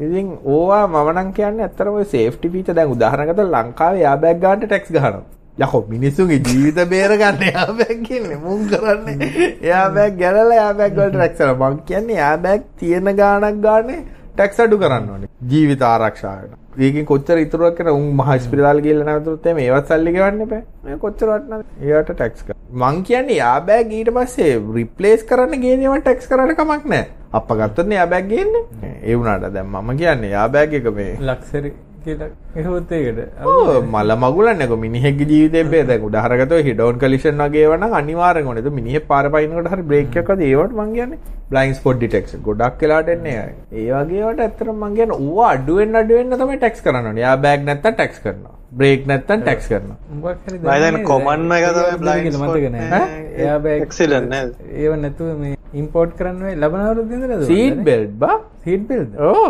[SPEAKER 1] ඉතින් ඕවා මම නම් කියන්නේ ඇත්තටම ඔය සේෆ්ටි ෆීචර් දැන් උදාහරණකට ලංකාවේ එයාබෑග් ගන්නට ටැක්ස් ගහනවා. යකෝ මිනිස්සුන්ගේ ජීවිත බේර ගන්න එයාබෑග් කියන්නේ මුන් කරන්නේ. එයාබෑග් ගැලලා එයාබෑග් වලට ටැක්ස් කරනවා. මං කියන්නේ එයාබෑග් තියෙන ගාණක් ගානේ ටැක්ස් අඩු කරන්න ඕනේ ජීවිත ආරක්ෂාවට. ඒකෙන් කොච්චර ඉතුරුවක් කරන උන් මහ ස්පිරිතාල ගිහලා නැවතුනොත් එමේ ඒවත් සල්ලි ගෙවන්න එපා. මේ කොච්චර වටනද? ඒවට ටැක්ස් කරන්න. මං කියන්නේ යාබෑග් ඊට පස්සේ රිප්ලේස් කරන්න ගේනේම ටැක්ස් කරන්න කමක් නැහැ. අප්ප ගත්තොත් නේ යාබෑග් ගේන්නේ. ඒ වුණාට දැන් මම කියන්නේ යාබෑග් එක මේ
[SPEAKER 2] ලක්සරි කියලා එහෙමත් ඒකට
[SPEAKER 1] ඕ මල මගුලන්නේ කො මිනිහෙක්ගේ ජීවිතේ බේ දැන් උදාහරණගතව හිඩෝන් කලිෂන් වගේ ඒවා නම් අනිවාර්යෙන් ඕනේ. ඒක මිනිහෙක් පාර පයින්නකොට හරි බ්‍රේක් එකක් වද ඒවට මං කියන්නේ බ්ලයින්ඩ් ස්පොට් ඩිටෙක්ෂන් ගොඩක් වෙලාට එන්නේ ඒකයි. ඒ වගේ ඒවාට ඇත්තටම මං කියන්නේ ඌව අඩු වෙන්න අඩු වෙන්න තමයි ටැක්ස් කරන්න ඕනේ. යා බෑග් නැත්තම් ටැක්ස් කරනවා. බ්‍රේක් නැත්තම් ටැක්ස් කරනවා.
[SPEAKER 2] මොකක් හරි
[SPEAKER 3] මම හිතන්නේ common එක තමයි blind spot
[SPEAKER 2] මතක නෑ
[SPEAKER 3] ඈ?
[SPEAKER 2] එයා බෑග්
[SPEAKER 3] excellent නේද?
[SPEAKER 2] ඒව නැතුව මේ ඉම්පෝර්ට් කරන්න වෙයි ලබන අවුරුද්ද ඉඳලාද
[SPEAKER 1] සීට් බෙල්ට් බා.
[SPEAKER 2] සීට් බෙල්ට්
[SPEAKER 1] ඕ.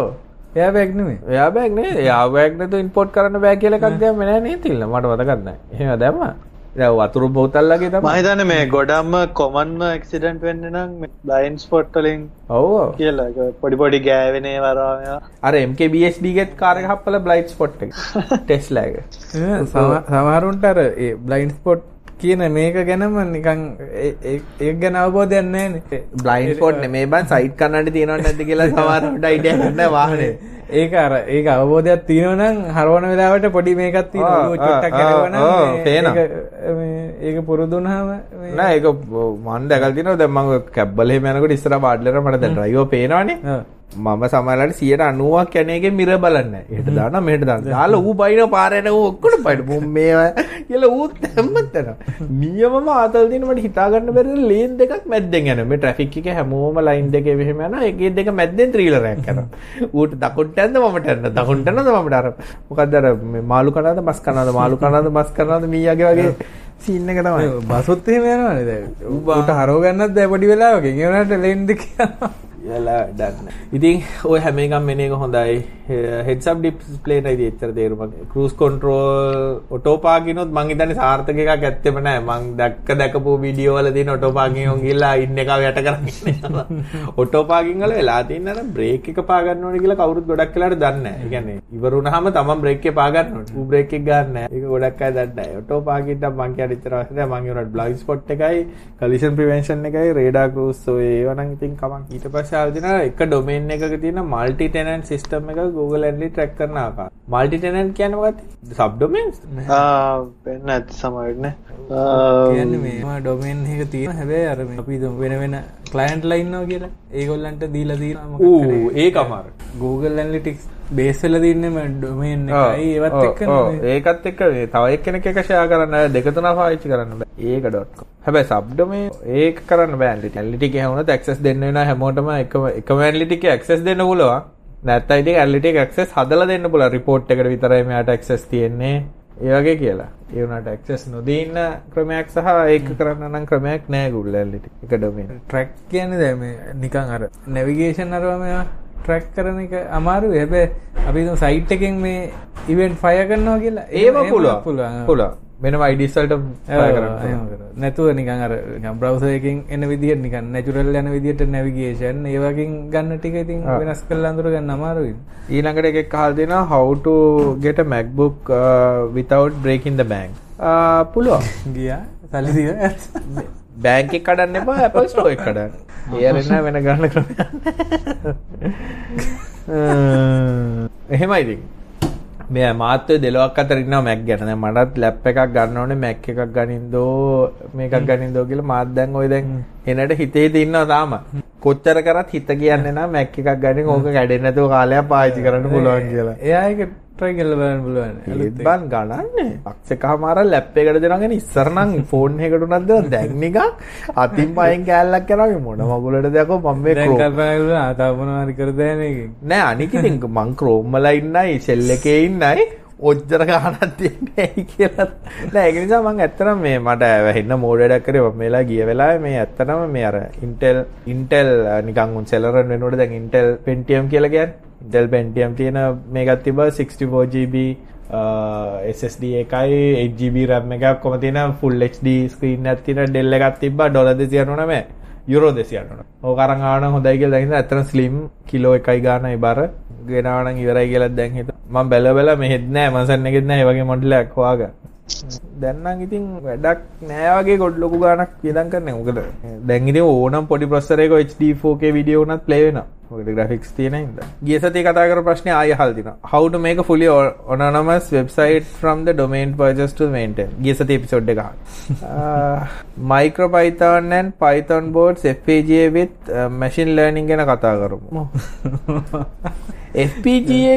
[SPEAKER 2] එයා බෑග් නෙමෙයි
[SPEAKER 1] එයා බෑග් නේ. එයා බෑග් නැතුව ඉම්පෝට් කරන්න බෑ කියලා එකක් දැම්මේ නෑ නේද තිල්ල. මට මතකත් නෑ. එහෙම දැම්මා. දැන් වතුරු බෝතල්ලගේ
[SPEAKER 3] මම
[SPEAKER 1] තමයි.
[SPEAKER 3] හිතන්නේ මේ ගොඩක්ම කොමන්ම ඇක්සිඩන්ට් වෙන්නේ නම් බ්ලයින්ඩ් ස්පොට් වලින්
[SPEAKER 1] ඔව්.
[SPEAKER 3] කියලා පොඩි පොඩි ගෑවෙනේ වරවා මේවා.
[SPEAKER 1] අර MKBHD ගෙත් කාර් එක හප්පලා බ්ලයිට් ස්පොට් එක. ටෙස්ලා එක.
[SPEAKER 2] සම- සමහරුන්ට අර ඒ බ්ලයින්ඩ් ස්පොට් කියන මේක ගැනම නිකන් ඒ- ගැන අවබෝධයක් නැහැ
[SPEAKER 1] බ්ලයින්ඩ් ස්පොට් නෙමේ බං සයිඩ් කන්නඩ තියෙනවද නැද්ද කියලා සමහරවිට අයිඩියා නැහැ වාහනේ.
[SPEAKER 2] ඒක අර ඒක අවබෝධයක් තියෙනවා නම් හරවන වෙලාවට පොඩි මේකක් තියෙනවා චුට්ටක් මේ-
[SPEAKER 1] පේනවා.
[SPEAKER 2] ඒක මේ- පුරුදු වුණාම මේ-
[SPEAKER 1] නෑ ඒක මන් දැකලා තියෙනවා දැන් මම කැබ්බල් එහෙම යනකොට ඉස්සරහ පාඩලර මට දැන් ඩ්‍රයිවර් පේනවනේ. මම සමහරවිට 90ක් යන එකේ මිර බලන්නේ නැහැ. එහෙට දානවා මෙහෙට දානවා. දාලා ඌ බයින පාරේට ඌ ඔක්කොම බයින. මුම් මේවා කියලා ඌ හැමතැන. නියමම ආතල් දින මට හිතා ගන්න බැරිද ලේන් දෙකක් මැද්දෙන් යනවා. මේ ට්‍රැෆික් එකේ හැමෝම ලයින් දෙකේ මෙහෙම යනවා. එකේ දෙක මැද්දෙන් ත්‍රීලරයක් යනවා. ඌට දකුණට යන්න මමට යන්න. දකුණට යනද මමට අර මොකද්ද අර මේ මාළු කනවාද මස් කනවාද මාළු කනවාද මස් කනවාද මීයාගේ වගේ සීන් එක තමයි.
[SPEAKER 2] බසොත් එහෙම යනවනේ දැන් ඌට හරව ගන්නත් බෑ පොඩි වෙලාවකින් ඒ වුණාට ලේන් දෙක යනවා
[SPEAKER 1] යලා දන්න ඉතින් ඔය හැම එකම් මෙන එක හොඳයි හෙඩ්සබ් ඩිස්පලේට යිද එච්චර තේරුම කරුස් කොන්ට්‍රෝල් ඔටෝපාගිනොත් මං හිතන්නේ සාර්ථක එකක් ඇත්තෙම නෑ මං දැක්ක දැකපු වීඩියෝවල තියෙන ඔටෝපාගින් ගිහලා ඉන්න එක යට කරගෙන ඔටෝපාගින් වල වෙලා තියෙන අර බ්‍රේක් එක පා ගන්න ඕනේ කියලා කවුරුත් ගොඩක් වෙලාට දන්නේ නැහැ. ඒ කියන්නේ ඉවරුනහම තමන් බ්‍රේක් එක පා ගන්න ඕනේ. ඌ බ්‍රේක් එක ගන්න නැහැ. ඒක ගොඩක් අය දන්නේ නැහැ. ඔටෝපාගින්ට මං කියන ඉතර අවශ්‍ය නැහැ. මං ඒවට බ්ලයින්ඩ් ස්පොට් එකයි කලිෂන් ප්‍රිවෙන්ෂන් එකයි රේඩාර් ක්‍රූස් ඔය ඒවා නම් ඉතින් කමක්. ඊට පස්සේ ආව දින එක ඩොමේන් එකක තියෙන මල්ටි ටෙනන්ට් සිස්ටම් එක Google Analytics ට්‍රැක් කරන ආකාරය. මල්ටි ටෙනන්ට් කියන්නේ මොකක්ද? Sub domains?
[SPEAKER 3] ආ වෙන්න ඇති සමහරට
[SPEAKER 2] කියන්නේ මේ ඩොමේන් එක තියෙන හැබැයි අර අපි වෙන වෙන ක්ලයන්ට් ලයින්නවා කියලා ඒගොල්ලන්ට දීලා තියෙනවා
[SPEAKER 1] ඌ ඒක අමාරු
[SPEAKER 2] Google Analytics බේස් වෙලා තින්නේ ඩොමේන් ඒවත් එක්ක
[SPEAKER 1] ඒකත් එක්ක තව එක්කෙනෙක් එක ෂෙයා කරන්න දෙක තුනක් පාවිච්චි කරන්න බෑ. ඒක.com හැබැයි සබ් ඩොමේන් ඒක කරන්න බෑ ඇනලිටික් හැමෝටම ඇක්සස් දෙන්න වෙනවා. හැමෝටම එකම එකම ඇනලිටික් ඇක්සස් දෙන්න පුළුවන්. නැත්නම් ඉතින් ඇනලිටික් ඇක්සස් හදලා දෙන්න පුළුවන්. රිපෝට් එකට විතරයි මෙයාට ඇක්සස් තියෙන්නේ. ඒ වගේ කියලා. ඒ වුණාට ඇක්සස් නොදී ඉන්න ක්‍රමයක් සහ ඒක කරන්න නම් ක්‍රමයක් නෑ Google Analytics එක ඩොමේන්
[SPEAKER 2] ට්‍රැක් කියන්නේ දැන් මේ නිකන් අර නැවිගේෂන් අරවා මේවා ට්‍රැක් කරන එක අමාරුයි. හැබැයි අපි සයිට් එකෙන් මේ ඉවෙන්ට් ෆයර් කරනවා කියලා.
[SPEAKER 1] පුළුවන්. වෙනම IDs වලට ෆයර් කරන්න
[SPEAKER 2] නැතුව නිකන් අර එකෙන් එන විදිහට නිකන් නැචරල් යන විදිහට නැවිගේෂන් ඒ වගේ ගන්න ටික ඉතින් වෙනස් කරලා අඳුර ගන්න අමාරුයි.
[SPEAKER 1] ඊළඟට එකෙක් get a macbook uh, without breaking the bank. uh, පුළුවන්.
[SPEAKER 2] ගියා. දීලා
[SPEAKER 1] බෑංක් කඩන්න එපා Apple Store එක කඩන්න. ඒ අරෙන්න වෙන ගන්න ක්‍රමයක්. එහෙමයි ඉතින්. මේ මාත් ඔය දෙලොක් අතර ඉන්නවා Mac ගැන. මටත් ලැප් එකක් ගන්න ඕනේ Mac එකක් ගනින්දෝ මේකක් ගනින්දෝ කියලා මාත් දැන් ඔය දැන් එනට හිතේ ඉන්නවා තාම. කොච්චර කරත් හිත කියන්නේ නම් Mac එකක් ගන්න ඕක කැඩෙන්නේ නැතුව කාලයක් පාවිච්චි කරන්න පුළුවන් කියලා.
[SPEAKER 2] එයා ඒක try කරලා බලන්න පුළුවන්.
[SPEAKER 1] ඒත් බන් ගණන්නේ. අක්ෂකමාර ලැප් එකට දෙනවා කියන්නේ ඉස්සර නම් ෆෝන් එකකට උනත් දෙනවා දැන් නිකන් අතින් පහෙන් කෑල්ලක් කරනවා මොන මගුලට දැකෝ මම මේ
[SPEAKER 2] දැන් කල්පනා හරි කර දෙන එක.
[SPEAKER 1] නෑ අනික ඉතින් මං ක්‍රෝම් වල ඉන්නයි ෂෙල් එකේ ඉන්නයි ඔච්චර ගානක් තියන්නේ ඇයි කියලා. නෑ ඒක නිසා මම ඇත්තටම මේ මට වැහෙන්න මෝඩ වැඩක් කරේ මම මේලා ගිය වෙලාවේ මේ ඇත්තටම මේ අර Intel Intel නිකන් උන් සෙලරන් වෙනකොට දැන් Intel Pentium කියලා කියන්නේ. Intel Pentium තියෙන මේකක් තිබ්බා 64GB SSD එකයි 8GB RAM එකක්. කොම තියෙන full HD screen එකක් තියෙන Dell එකක් තිබ්බා ඩොලර් 299 යුරෝ 299. ඕක අරන් ආවනම් හොඳයි කියලා දැන් හිතා ඇත්තටම slim කිලෝ එකයි ගානයි බර. ගෙනාවනම් ඉවරයි කියලා දැන් හිත. මම බැල බැල මෙහෙත් නෑ. මසන් එකෙත් නෑ. ඒ වගේ මොඩල් එකක් හොයාගන්න. දැන් නම් ඉතින් වැඩක් නෑ වගේ ගොඩ ලොකු ගාණක් වියදම් කරන්නේ. මොකද දැන් ඉතින් ඕනම් පොඩි ප්‍රොසෙසර් එක HD 4K වීඩියෝ උනත් ප්ලේ වෙනවා. මොකද ග්‍රැෆික්ස් තියෙන හින්දා. ගිය සතියේ කතා කරපු ප්‍රශ්නේ a fully anonymous website from the domain purchase to maintain. ගිය සතියේ එපිසෝඩ් එක and Python boards FPGA with uh, machine learning ගැන කතා කරමු. FPGA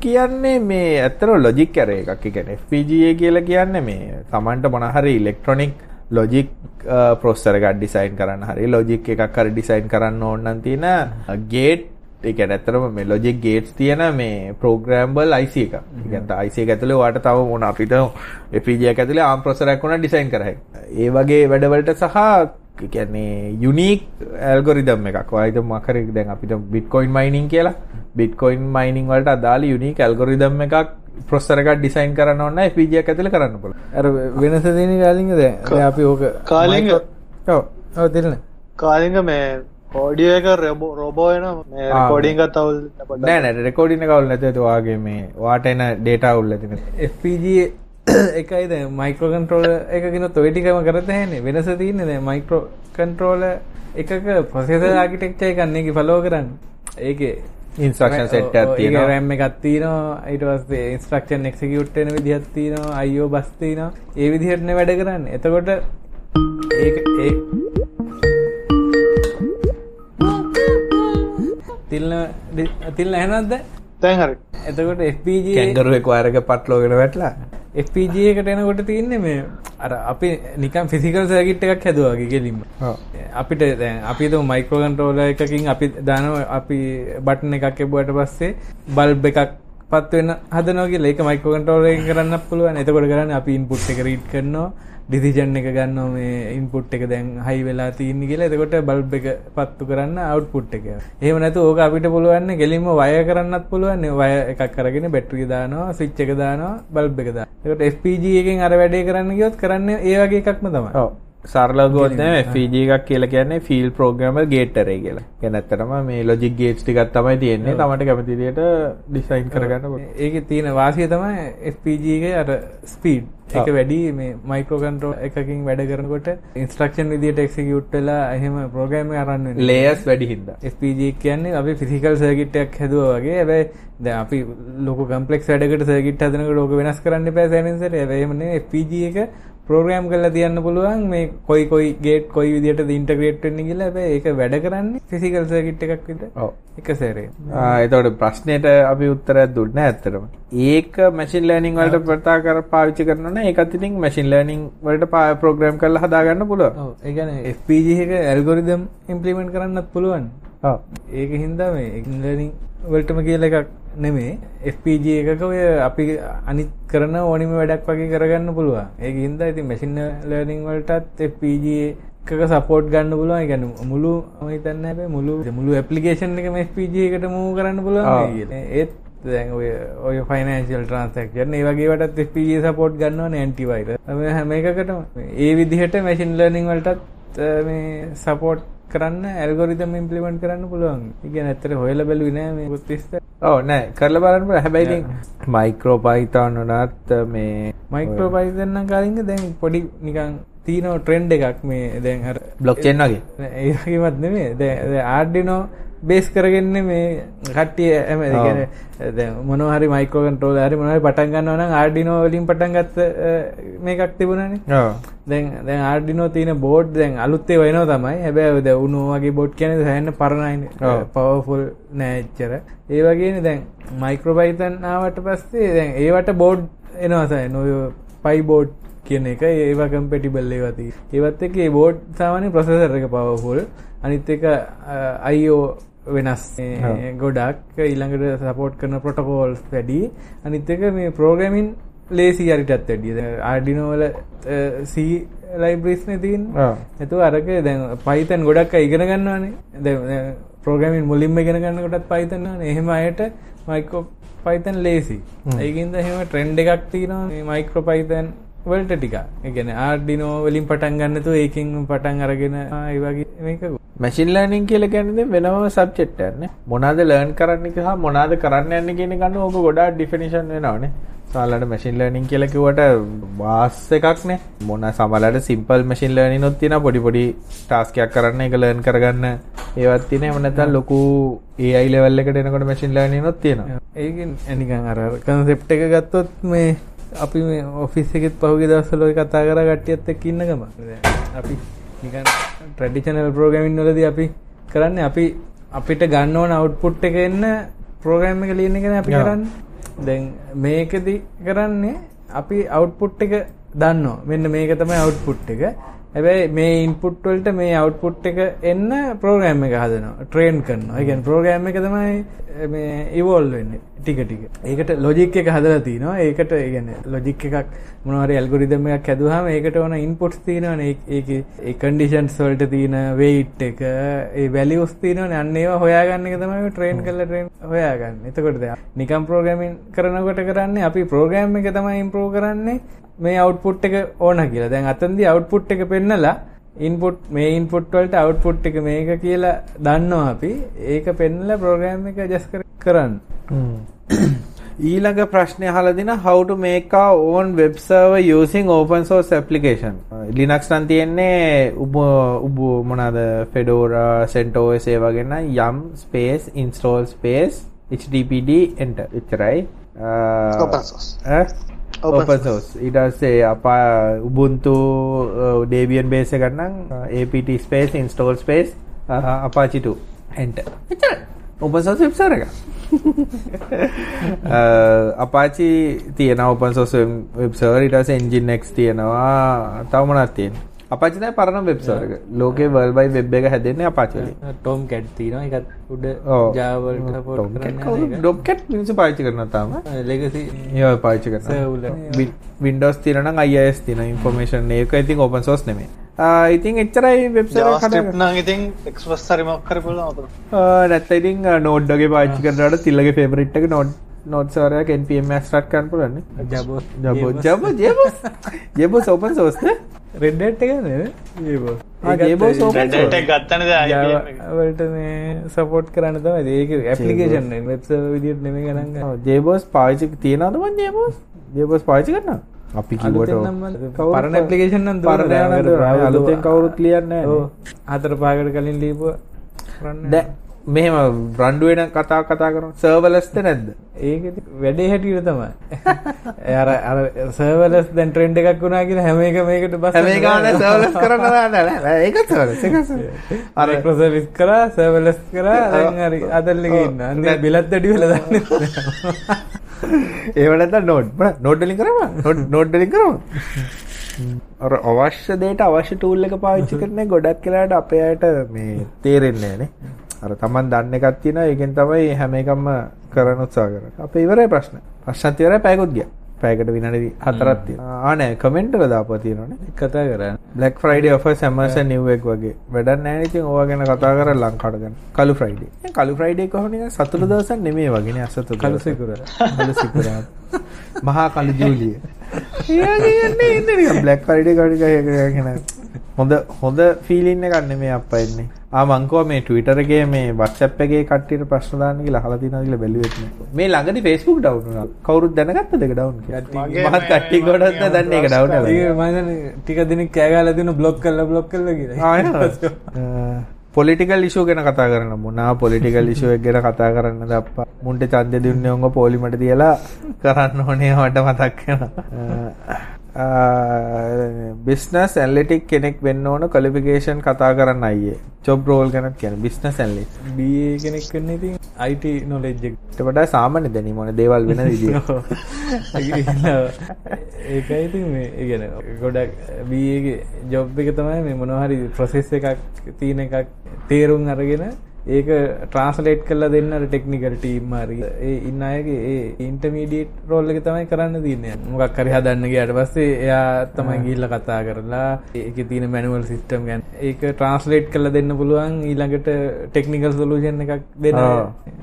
[SPEAKER 1] කියන්නේ මේ ඇත්තට ලොජික් කර එකක් කියන්නේ FPGA කියලා කියන්නේ මේ Tamanට මොන හරි ඉලෙක්ට්‍රොනික ලොජික් ප්‍රොසෙසර් එකක් ඩිසයින් කරන්න හරි ලොජික් එකක් හරි ඩිසයින් කරන්න ඕන නම් තියෙන ගේට් ඒ කියන්නේ ඇත්තටම මේ ලොජික් ගේට්ස් තියෙන මේ ප්‍රෝග්‍රෑමබල් IC එකක්. ඒ කියන්නේ IC එක ඇතුලේ ඔයාලට තව මොන අපිට FPGA එක ඇතුලේ ARM ප්‍රොසෙසර් එකක් උනා ඩිසයින් කරහයි. ඒ වගේ වැඩවලට සහ කියන්නේ යුනික් ඇල්ගොරිදම් එකක්. ඔයා හිතමු අකරේ දැන් අපිට බිට්කොයින් මයිනින් කියලා. බිට්කොයින් මයිනින් වලට අදාළ යුනික් ඇල්ගොරිදම් එකක් ප්‍රොසෙසර් එකක් ඩිසයින් කරන්න FPGA එක ඇතුලේ කරන්න පුළුවන්.
[SPEAKER 2] අර වෙනස දැන්. අපි ඕක
[SPEAKER 3] කාලින්ග
[SPEAKER 2] ඔව්. ඔව් දෙන්න.
[SPEAKER 3] කාලින්ග මේ ඕඩියෝ එක රොබෝ වෙන මේ රෙකෝඩින්ග් එකත් අවුල්
[SPEAKER 1] නෑ නෑ රෙකෝඩින් නැතුව ඔයාගේ මේ ඔයාට එන ඩේටා අවුල් නැතින
[SPEAKER 2] FPGA එකයි දැන් මයික්‍රෝ කන්ට්‍රෝලර් එකකිනුත් ඔය ටිකම කරත හැනේ වෙනස තියෙන්නේ දැන් මයික්‍රෝ කන්ට්‍රෝලර් එකක ප්‍රොසෙසර් ආකිටෙක්චර් එකක් නෙකි ෆලෝ කරන්නේ. ඒකේ
[SPEAKER 1] ඉන්ස්ට්‍රක්ෂන් සෙට් එකක් තියෙනවා.
[SPEAKER 2] RAM එකක් තියෙනවා. ඊට පස්සේ ඉන්ස්ට්‍රක්ෂන් එක්සිකියුට් වෙන විදිහක් තියෙනවා. IO බස් තියෙනවා. ඒ විදිහටනේ වැඩ කරන්නේ. එතකොට ඒක ඒ තිල්න තිල්න ඇහෙනවද
[SPEAKER 3] දැන් හරි
[SPEAKER 2] එතකොට FPGA
[SPEAKER 1] කැංගරුවෙක් වයර් එක පටලවාගෙන වැටලා.
[SPEAKER 2] FPGA එකට එනකොට තියෙන්නේ මේ අර අපි නිකන් ෆිසිකල් සර්කිට් එකක් හැදුවා වගේ ගෙලින්ම. අපිට දැන් අපි මයික්‍රෝ කන්ට්‍රෝලර් එකකින් අපි දානවා අපි බටන් එකක් එබුවට පස්සේ බල්බ් එකක් පත් වෙන හදනවා කියලා ඒක මයික්‍රෝ කන්ට්‍රෝලර් එකෙන් කරන්නත් පුළුවන්. එතකොට කරන්නේ අපි ඉන්පුට් එක රීඩ් කරනවා ඩිසිෂන් එක ගන්නවා මේ ඉන්පුට් එක දැන් හයි වෙලා තියෙන්නේ කියලා. එතකොට බල්බ් එක පත්තු කරන්න අවුට්පුට් එක. එහෙම නැතු ඕක අපිට පුළුවන් ගෙලින්ම වය කරන්නත් පුළුවන්. වය එකක් අරගෙන බැටරිය දානවා, ස්විච් එක දානවා, බල්බ් එක දානවා. එතකොට FPG එකෙන් අර වැඩේ කරන්න ගියොත් කරන්නේ ඒ වගේ එකක්ම තමයි.
[SPEAKER 1] සරලගොත්න FG එකක් කියලා කියන්නේ ෆිල් ප්‍රෝග්‍රම ගේටරේ කියලා. ගැනැත්තටම මේ ලොජික් ගේට්ස් ටිකත් තමයි තියෙන්නේ. තමට කැමතිදියට ඩිසයින් කරගන්න
[SPEAKER 2] ඒක තියෙන වාසිය තමයි FPGගේ අර ස්පීඩ් එක වැඩි මේ මයිකෝ කන්ට්‍රෝ එකකින් වැඩ කරනකොට ඉන්ස්ට්‍රක්ෂන් විදියට එක්සිකියුට් වෙලා එහෙම ප්‍රෝග්‍රෑම් එක අරන් වෙන්නේ.
[SPEAKER 1] ලේයර්ස් වැඩි හින්දා.
[SPEAKER 2] FPG කියන්නේ අපි ෆිසිකල් සර්කිට් එකක් හැදුවා වගේ. හැබැයි දැන් අපි ලොකු කම්ප්ලෙක්ස් වැඩකට සර්කිට් හදනකොට ඕක වෙනස් කරන්න හැබැයි එහෙම නෙවෙයි FPG එක ප්‍රෝග්‍රෑම් කරලා තියන්න පුළුවන් මේ කොයි කොයි ගේට් කොයි විදිහටද ඉන්ටග්‍රේට් වෙන්නේ කියලා හැබැයි ඒක වැඩ කරන්නේ ෆිසිකල් සර්කිට් එකක් විතර.
[SPEAKER 1] ඔව්.
[SPEAKER 2] එක සැරේ.
[SPEAKER 1] එතකොට ප්‍රශ්නෙට අපි උත්තරයක් දුන්නේ ඇත්තටම. ඒක මැෂින් ලර්නින් වලට ප්‍රතා කර පාවිච්චි කරනවා නම් ඒකත් ඉතින් මැෂින් ලර්නින් වලට ප්‍රෝග්‍රෑම් කරලා හදා ගන්න පුළුවන්.
[SPEAKER 2] ඔව්. ඒ කියන්නේ FPG එක ඇල්ගොරිතම් ඉම්ප්ලිමන්ට් කරන්නත් පුළුවන්. ඒක හින්දා මේ ඉන්ජිනියරින් වලටම කියලා එකක් නෙමේ FPG එකක ඔය අපි අනිත් කරන ඕනිම වැඩක් වගේ කරගන්න පුළුවන්. ඒක හින්දා ඉතින් මැෂින් ලර්නින් වලටත් FPG එකක සපෝට් ගන්න පුළුවන්. ඒ කියන්නේ මුළු මම හිතන්නේ හැබැයි මුළු මුළු ඇප්ලිකේෂන් එකම FPG එකට මූව් කරන්න පුළුවන්. ඒත් ඔය ෆයිනෑන්ෂියල් ට්‍රාන්සැක්ෂන් ඒ වගේ වටත් FPG සපෝට් ගන්නවනේ ඇන්ටි වයිරස්. හැම එකකටම ඒ විදිහට මැෂින් ලර්නින් වලටත් මේ සපෝට් කරන්න ඇල්ගොරිතම් ඉම්ප්ලිමන්ට් කරන්න පුළුවන්. කියන්නේ ඇත්තට හොයලා බැලුවේ නෑ මේ පුත්තිස්ත.
[SPEAKER 1] ඔව් නෑ කරලා බලන්න බෑ. හැබැයි ඉතින් මයික්‍රෝ පයිතන් උනත් මේ
[SPEAKER 2] මයික්‍රෝ පයිතන් නම් කාලින්ග දැන් පොඩි නිකන් තියෙන ට්‍රෙන්ඩ් එකක් මේ දැන් අර
[SPEAKER 1] බ්ලොක් චේන් වගේ.
[SPEAKER 2] ඒ වගේමත් නෙමෙයි. දැන් ආඩිනෝ බේස් කරගෙන මේ කට්ටිය ඒ කියන්නේ දැන් මොනවා හරි මයික්‍රෝ කන්ට්‍රෝලර් හරි මොනවා හරි පටන් ගන්නවා නම් ආඩිනෝ වලින් පටන් ගත්ත මේකක් තිබුණානේ. දැන් දැන් ආඩිනෝ තියෙන බෝඩ් දැන් අලුත් ඒවා එනවා තමයි. හැබැයි දැන් උණු වගේ බෝඩ් කියන්නේ සෑහෙන පරණයිනේ. පවර්ෆුල් නෑ එච්චර. ඒ වගේනේ දැන් මයික්‍රෝ පයිතන් ආවට පස්සේ දැන් ඒවට බෝඩ් එනවා සෑහෙන ඔය පයි බෝඩ් කියන එක ඒවා කම්පැටිබල්. ඒවත් එක්ක ඒ බෝඩ් සාමාන්‍ය ප්‍රොසෙසර් එක පවර්ෆුල්. අනිත් එක IO වෙනස්. ගොඩක් ඊළඟට සපෝට් කරන ප්‍රොටකෝල්ස් වැඩි. අනිත් එක මේ ප්‍රෝග්‍රෑමින් ලේසි හරිටත් වැඩිය ආඩිනෝ වල C ලයිබ්‍රරිස් නේ තියෙන්නේ. එතකොට අරක දැන් Python ගොඩක් අය ඉගෙන ගන්නවානේ. දැන් ප්‍රෝග්‍රෑමින් මුලින්ම ඉගෙන ගන්නකොටත් Python නෝනේ. එහෙම අයට මයික්‍රෝ Python ලේසි ඒකින්ද එහෙම ට්‍රෙන්ඩ් එකක් තියෙනවා. මයික්‍රෝ Python වලට ටික ඒ කියන්නේ ආඩිනෝ වලින් පටන් ගන්නතු ඒකින් පටන් අරගෙන ඒ වගේ මේක.
[SPEAKER 1] මැෂින් ලර්නින් කියලා කියන්නේ වෙනම සබ්ජෙක්ට් එකක් නේ. මොනවාද ලර්න් කරන්න එක සහ මොනවාද කරන්න යන්නේ කියන ගන්න ඕක ගොඩාක් ඩිෆිනිෂන් වෙනවනේ සමහරවිට මැෂින් ලර්නින් කියලා කිව්වට වාස් එකක් නේ. මොන සමහරවිට සිම්පල් මැෂින් ලර්නින් උත් තියෙනවා. පොඩි පොඩි ටාස්ක් එකක් කරන්න ඒක ලර්න් කරගන්න ඒවත් තියෙනවා. එහෙම නැත්නම් ලොකු level එකට එනකොට මැෂින් ලර්නින් උත් තියෙනවා.
[SPEAKER 2] ඒකෙන් නිකන් අර කන්සෙප්ට් එක ගත්තොත් මේ අපි මේ ඔෆිස් එකෙත් පහුගිය දවස්වල ඔය කතා කරා කට්ටියත් එක්ක ඉන්න ගම. අපි නිකන් ට්‍රැඩිෂනල් ප්‍රෝග්‍රෑමින් වලදී අපි කරන්නේ අපි අපිට ගන්න ඕන අවුට්පුට් එක එන්න ප්‍රෝග්‍රෑම් එක ලියන එකනේ අපි කරන්නේ. දැන් මේකෙදි කරන්නේ අපි අවුට්පුට් එක දන්නවා. මෙන්න මේක තමයි අවුට්පුට් එක හැබැයි මේ ඉන්පුට් වලට මේ අවුට්පුට් එක එන්න ප්‍රෝග්‍රෑම් එක හදනවා ට්‍රේන් කරනවා. ඒ කියන්නේ ප්‍රෝග්‍රෑම් එක තමයි eh, මේ ඉවෝල්ව් වෙන්නේ ටික ටික. ඒකට ලොජික් එක හදලා තිනවා. ඒකට ඒ කියන්නේ ලොජික් එකක් මොනවා හරි ඇල්ගොරිතම් එකක් හැදුවාම ඒකට ඕන ඉන්පුට්ස් තියෙනවනේ. ඒකේ ඒ කන්ඩිෂන්ස් වලට තියෙන weight එක, ඒ values තියෙනවනේ. අන්න ඒවා හොයාගන්න එක තමයි ට්‍රේන් කරලා ට්‍රේන් හොයාගන්නේ. එතකොට දැන් නිකම් ප්‍රෝග්‍රෑමින් කරනකොට කරන්නේ අපි ප්‍රෝග්‍රෑම් එක තමයි ඉම්ප්‍රූව් කරන්නේ. මේ අවුට්පුට් එක ඕන කියලා. දැන් අතනදී අවුට්පුට් එක පෙන්නලා ඉන්පුට් මේ ඉන්පුට් වලට අවුට්පුට් එක මේක කියලා දන්නවා අපි. ඒක පෙන්නලා ප්‍රෝග්‍රෑම් එක ඇඩ්ජස්ට් කරන්න.
[SPEAKER 1] ඊළඟ ප්‍රශ්නය අහලා දින how to make our own web server using open source application. Linux නම් තියෙන්නේ උබ උබ මොනවාද Fedora, CentOS ඒ වගේ නම් yum space install space httpd enter එච්චරයි.
[SPEAKER 3] open source.
[SPEAKER 1] Source. ඊට පස්සේ අපා ubuntu debian base එක නම් apt space install space apache 2 enter. එච්චරයි. Open source web server එක source web server. ඊට පස්සේ nginx තියෙනවා. තව මොනවද තියෙන්නේ අපචි තමයි පරණ වෙබ් සර්වර් එක. ලෝකේ වයිඩ් වෙබ් එක හැදෙන්නේ අපචි වලින්.
[SPEAKER 2] ටොම් කැට් තියෙනවා ඒකත් උඩ
[SPEAKER 1] ඔව්.
[SPEAKER 2] Java වලට support
[SPEAKER 1] Tomcat
[SPEAKER 2] කරන්නේ
[SPEAKER 1] කවුරු Tomcat මිනිස්සු පාවිච්චි කරනවා තාම. පාවිච්චි කරනවා.
[SPEAKER 2] server
[SPEAKER 1] Win- Windows තියෙනවා නම් IIS තියෙනවා information ඒක ඉතින් open source නෙමෙයි. ආ ඉතින් එච්චරයි වෙබ් සර්වර්
[SPEAKER 3] ජාස්ක්‍රිප්ට්
[SPEAKER 1] හදන්න.
[SPEAKER 3] නම් ඉතින් එක්ස්ප්‍රස් හරි මොකක් හරි පුළුවන් අපිට.
[SPEAKER 1] ආ නැත්නම් ඉතින් නෝඩ් වගේ පාවිච්චි කරනකොට තිල්ලගේ ෆේවරිට් එක නෝඩ් නෝඩ් සර්වර් එක npm start කරන්න පුළුවන් නේ.
[SPEAKER 2] Jabos.
[SPEAKER 1] ජබෝ ජබෝ ජබෝ ජබෝ open source නේ.
[SPEAKER 2] Red Hat එක
[SPEAKER 3] Hat එක ගත්තනේ.
[SPEAKER 2] වලට මේ සපෝට් කරන්න තමයි. ඒක ඇප්ලිකේෂන් වෙබ් සර්වර් විදියට නෙමෙයි ගණන් ගන්න.
[SPEAKER 1] ජේබෝස් පාවිච්චි තියනවද මං ජේබෝස් ජේබෝස් පාවිච්චි කරනවා? අපි
[SPEAKER 2] නම් මම පරණ නම් දුවන
[SPEAKER 1] පරණ.
[SPEAKER 2] අලුතෙන්
[SPEAKER 1] කවුරුත් ලියන්නේ
[SPEAKER 2] හතර පහකට කලින් කරන්න
[SPEAKER 1] දැන් මෙහෙම රණ්ඩු වෙන කතා කතා කරනවා සර්වර්ලස්ද නැද්ද?
[SPEAKER 2] ඒක වැඩේ හැටියට තමයි. අර අර සර්වර්ලස් දැන් ට්‍රෙන්ඩ් එකක් වුණා කියලා හැම එක මේකට බස්
[SPEAKER 1] හැම එකම සර්වර්ලස් කරන්න නෑ නෑ ඒක සර්වර්ලස් ඒක.
[SPEAKER 2] අර මයික්‍රොසර්විස් කරා සර්වර්ලස් කරා දැන් හරි අදල්ලක ඉන්න. අන්නේ බිලත් වැඩි වෙලා දන්නේ.
[SPEAKER 1] ඒව නැත්නම් නෝඩ් නෝඩ් වලින් කරනවා නෝඩ් වලින් කරනවා අර අවශ්‍ය දෙයට අවශ්‍ය ටූල් එක පාවිච්චි කරන්නේ ගොඩක් වෙලාවට අපේ අයට මේ තේරෙන්නේ නැහැ නේ අර Taman දන්න එකක් තියෙනවා ඒකෙන් තමයි හැම එකම කරන්න උත්සාහ කරන්නේ අපේ ඉවරයි ප්‍රශ්න ප්‍රශ්නත් ඉවරයි පැයකොත් ගියා පැයකට විනාඩි හතරක් තියෙනවා ආ නෑ කමෙන්ට් වල දාපුවා තියෙනවනේ
[SPEAKER 2] කතා කරන්නේ.
[SPEAKER 1] Black Friday offers Amazon new week වගේ වැඩක් නැහැ ඉතින් ඕවා ගැන කතා කරලා ලංකාවට ගන්න. කළු Friday. දැන් කළු Friday කොහොමද සතුටු දවසක් නෙමෙයි වගේනේ අසතුටු.
[SPEAKER 2] කළු. සිකුරා.
[SPEAKER 1] කළු සිකුරා. මහා කළු ජූලිය. ඊයගේ යන්නේ ඉන්නේ නිකන් Black Friday කවුරු කියන හොඳ හොඳ ෆීලින් එකක් නෙමෙයි අප්පා එන්නේ. ආ මං කිව්වා මේ Twitter එකේ මේ WhatsApp එකේ කට්ටියට ප්‍රශ්න දාන්න කියලා අහලා තියෙනවා කියලා බැලුවෙත් නෑ. මේ ළඟදී Facebook down වුණා. කවුරුත් දැනගත්තද ඒක down කියලා?
[SPEAKER 3] මගේ
[SPEAKER 1] මහත් කට්ටිය ගොඩක් දන්නේ
[SPEAKER 2] මම හිතන්නේ ටික දිනක් කෑ ගහලා දිනු බ්ලොක් කරලා බ්ලොක් කරලා කියලා.
[SPEAKER 1] පොලිටිකල් ඉෂුව ගැන කතා කරන්න මොනා පොලිටිකල් ඉෂුව එක ගැන කතා කරන්නද අප්පා මුන්ට ඡන්දය දුන්නේ උංග පොලිමට තියලා කරන්න ඕනේ මට මතක් වෙනවා බිස්නස් ඇනලිටික් කෙනෙක් වෙන්න ඕන ක්වොලිෆිකේෂන් කතා කරන්න අයියේ. ජොබ් රෝල් ගැන කියන්නේ බිස්නස් ඇනලිස්ට්
[SPEAKER 2] BA කෙනෙක් වෙන්න ඉතින් එක.
[SPEAKER 1] ඊට වඩා සාමාන්‍ය දැනීම ඕනේ දේවල් වෙන විදිය
[SPEAKER 2] ඒකයි ඉතින් ගොඩක් BA ගේ ජොබ් එක තමයි මේ මොනවා හරි ප්‍රොසෙස් එකක් තියෙන එකක් තේරුම් අරගෙන ඒක ට්‍රාන්ස්ලේට් කරලා දෙන්න ටෙක්නිකල් ටීම් හරි. ඒ ඉන්න අයගේ ඒ ඉන්ටර්මීඩියට් රෝල් එක තමයි කරන්න තියෙන්නේ. මොකක් හරි හදන්න ගියාට පස්සේ එයා තමයි ගිහිල්ලා කතා කරලා ඒකේ තියෙන මැනුවල් සිස්ටම් ගැන. ඒක ට්‍රාන්ස්ලේට් කරලා දෙන්න පුළුවන් ඊළඟට ටෙක්නිකල් සොලියුෂන් එකක් දෙන්න.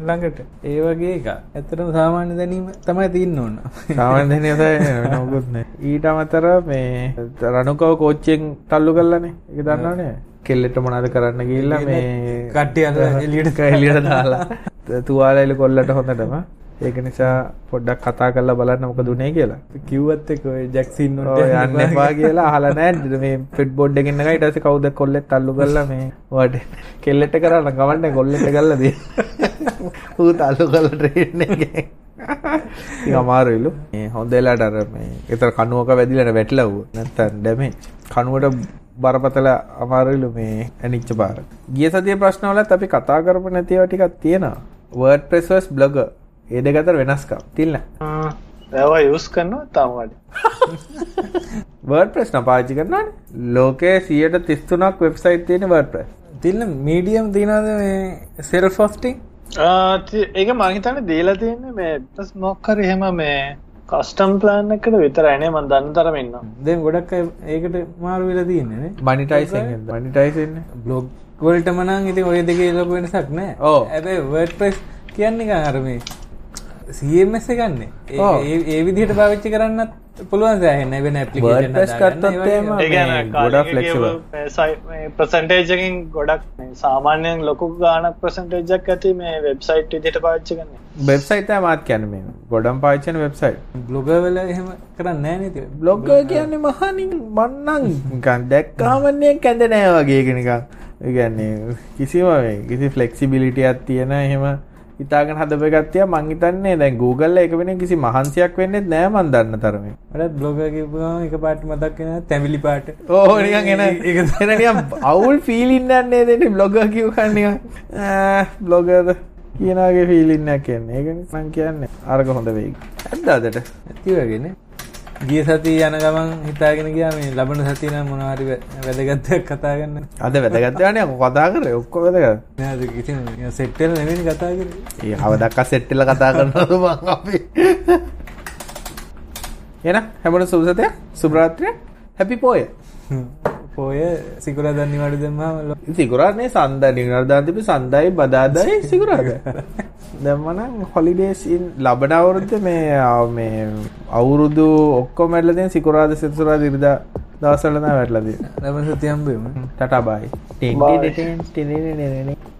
[SPEAKER 2] ළඟට. ඒ වගේ එක ඇත්තටම සාමාන්‍ය දැනීම තමයි තියෙන්න ඕන.
[SPEAKER 1] සාමාන්‍ය දැනීම තමයි වෙන මොකුත් නෑ. ඊට අමතරව මේ රණුකව කෝච්චියෙන් තල්ලු කළානේ ඒක දන්නවනේ කෙල්ලෙට මොනවද කරන්න ගිහිල්ලා මේ
[SPEAKER 2] කට්ටිය අර එළියට
[SPEAKER 1] එළියට දාලා තුවාලයිල කොල්ලට හොඳටම ඒක නිසා පොඩ්ඩක් කතා කරලා බලන්න මොකද උනේ කියලා.
[SPEAKER 2] කිව්වත් ඔය ජැක්සින්
[SPEAKER 1] යන්න එපා කියලා අහලා නැහැ මේ ෆිට් බෝඩ් එකකින් නගා ඊට පස්සේ කවුද කොල්ලෙක් තල්ලු කරලා මේ ඔයාට කෙල්ලෙට කරලා ගමන්නේ කොල්ලෙට කරලා දී. ඌ තල්ලු කරලා ට්‍රේන් එකේ. අමාරුයිලු. මේ හොඳ වෙලාවට අර මේ ඒතර කණුවක වැදිලා වැටිලා ඌ නැත්තම් ඩැමේජ්. බරපතල අමාරුයිලු මේ ඇනිච්ච පාර. ගිය සතියේ ප්‍රශ්න වලත් අපි කතා කරපු නැති ඒවා ටිකක් තියෙනවා. WordPress vs Blogger. ඒ දෙක අතර වෙනස්කම්. තිල්න.
[SPEAKER 3] ඒවා යූස් කරනවා තාම වඩ
[SPEAKER 1] WordPress නම් පාවිච්චි කරනවානේ. ලෝකයේ 133ක් වෙබ්සයිට් තියෙන WordPress.
[SPEAKER 2] තිල්න මීඩියම් තියනද මේ සෙල්ෆ් හොස්ටිං
[SPEAKER 3] ඒක මහිතන දීලා තියන්නේ මේ ටස් මොක්කර එහෙම මේ කස්ටම් ප්ලෑන් එකට විතරයිනේ මන් දන්න තරමන්න
[SPEAKER 2] දැන් ගොඩක් අය ඒකට මාරු වෙලා තියෙන්නේ
[SPEAKER 1] මනිටයිසින් මනිටයිසින්
[SPEAKER 2] බ්ලොග් වලට මනං ඉතින් ඔය දෙකේ ලොකු වෙනසක් නෑ.
[SPEAKER 1] ඔව්.
[SPEAKER 2] හැබැයි WordPress කියන්නේ නිකන් එක ගන්න. ඒ- විදිහට පාවිච්චි කරන්නත් පුළුවන් සෑහෙන වෙන ඇප්ලිකේෂන්
[SPEAKER 1] WordPress ගත්තොත් එහෙම
[SPEAKER 3] ඒගැන
[SPEAKER 1] මේ ගොඩක් flexible.
[SPEAKER 3] ප්‍රසන්ටේජකින් ගොඩක් මේ සාමාන්‍යයෙන් ලොකු ගානක් ප්‍රසන්ටේජක් ඇති මේ වෙබ්සයිට් විදිට පාච්චි කන්නේ
[SPEAKER 1] වෙබ්සයිට් තමයි මාත් කියන්නේ මේ. ගොඩම් පාවිච්චි කරන වෙබ්සයිට්
[SPEAKER 2] බ්ලොග වල එහෙම කරන්නේ නෑ නේද?
[SPEAKER 1] බ්ලොග් කියන්නේ මහනින් මන්නම්. නිකන් දැක්කාමන්නේ කැඳ නෑ වගේ එක නිකන්. ඒ කියන්නේ කිසිම කිසි ෆ්ලෙක්සිබිලිටියක් තියෙන එහෙම හිතාගෙන හදපු එකක් තියා මං හිතන්නේ දැන් Google එක වෙන කිසි මහන්සියක් වෙන්නේ නෑ මන් දන්න තරමේ.
[SPEAKER 2] මටත් බ්ලොග එක පාට මතක් වෙනවා තැඹිලි පාට.
[SPEAKER 1] ඕ නිකන් එන ඒක එන නිකන් අවුල් ෆීලින් යන්නේ දෙන්නේ බ්ලොගර් කිව්වහන් නිකන්. බ්ලොගර් කියනගේ ෆීලින් එකක් එන්නේ. ඒක මං කියන්නේ අරක හොඳ වෙයි. ඇද්ද අදට.
[SPEAKER 2] ඇති වගේනේ ගිය සතිය යන ගමන් හිතාගෙන ගියා මේ ලබන සතිය නම් මොනවා හරි වැදගත් දෙයක් කතා කරන්න.
[SPEAKER 1] අද වැදගත් යන්නේ කතා කරේ ඔක්කොම වැදගත්.
[SPEAKER 2] නෑ අද කිසිම සෙට් වෙලා නෙවෙයි කතා කරේ.
[SPEAKER 1] ඒ අවදක්ක සෙට් වෙලා කතා කරනවද මං අපි. එහෙනම් හැමෝටම සුබ සතියක් සුබ රාත්‍රියක් හැපි පෝය.
[SPEAKER 2] පෝය සිකුරාදා නිවාඩු දැම්මම
[SPEAKER 1] සිකුරානේ සන්දා නිවාඩු තිබි සන්දායි බදාදායි සිකුරාද. දැම්මනම් හොලිඩේස් ඉන් ලබන අවුරුද්ද මේ මේ අවුරුදු ඔක්කොම ඇట్లా දැන් සිකුරාද සෙනසුරාද ඉරිදා දවස්වල තමයි වැටලා තියෙන්නේ.
[SPEAKER 2] ලබන සතිය හම්බෙමු.
[SPEAKER 1] Tata bye. ටින් ටින් ටින් ටින් ටින් ටින්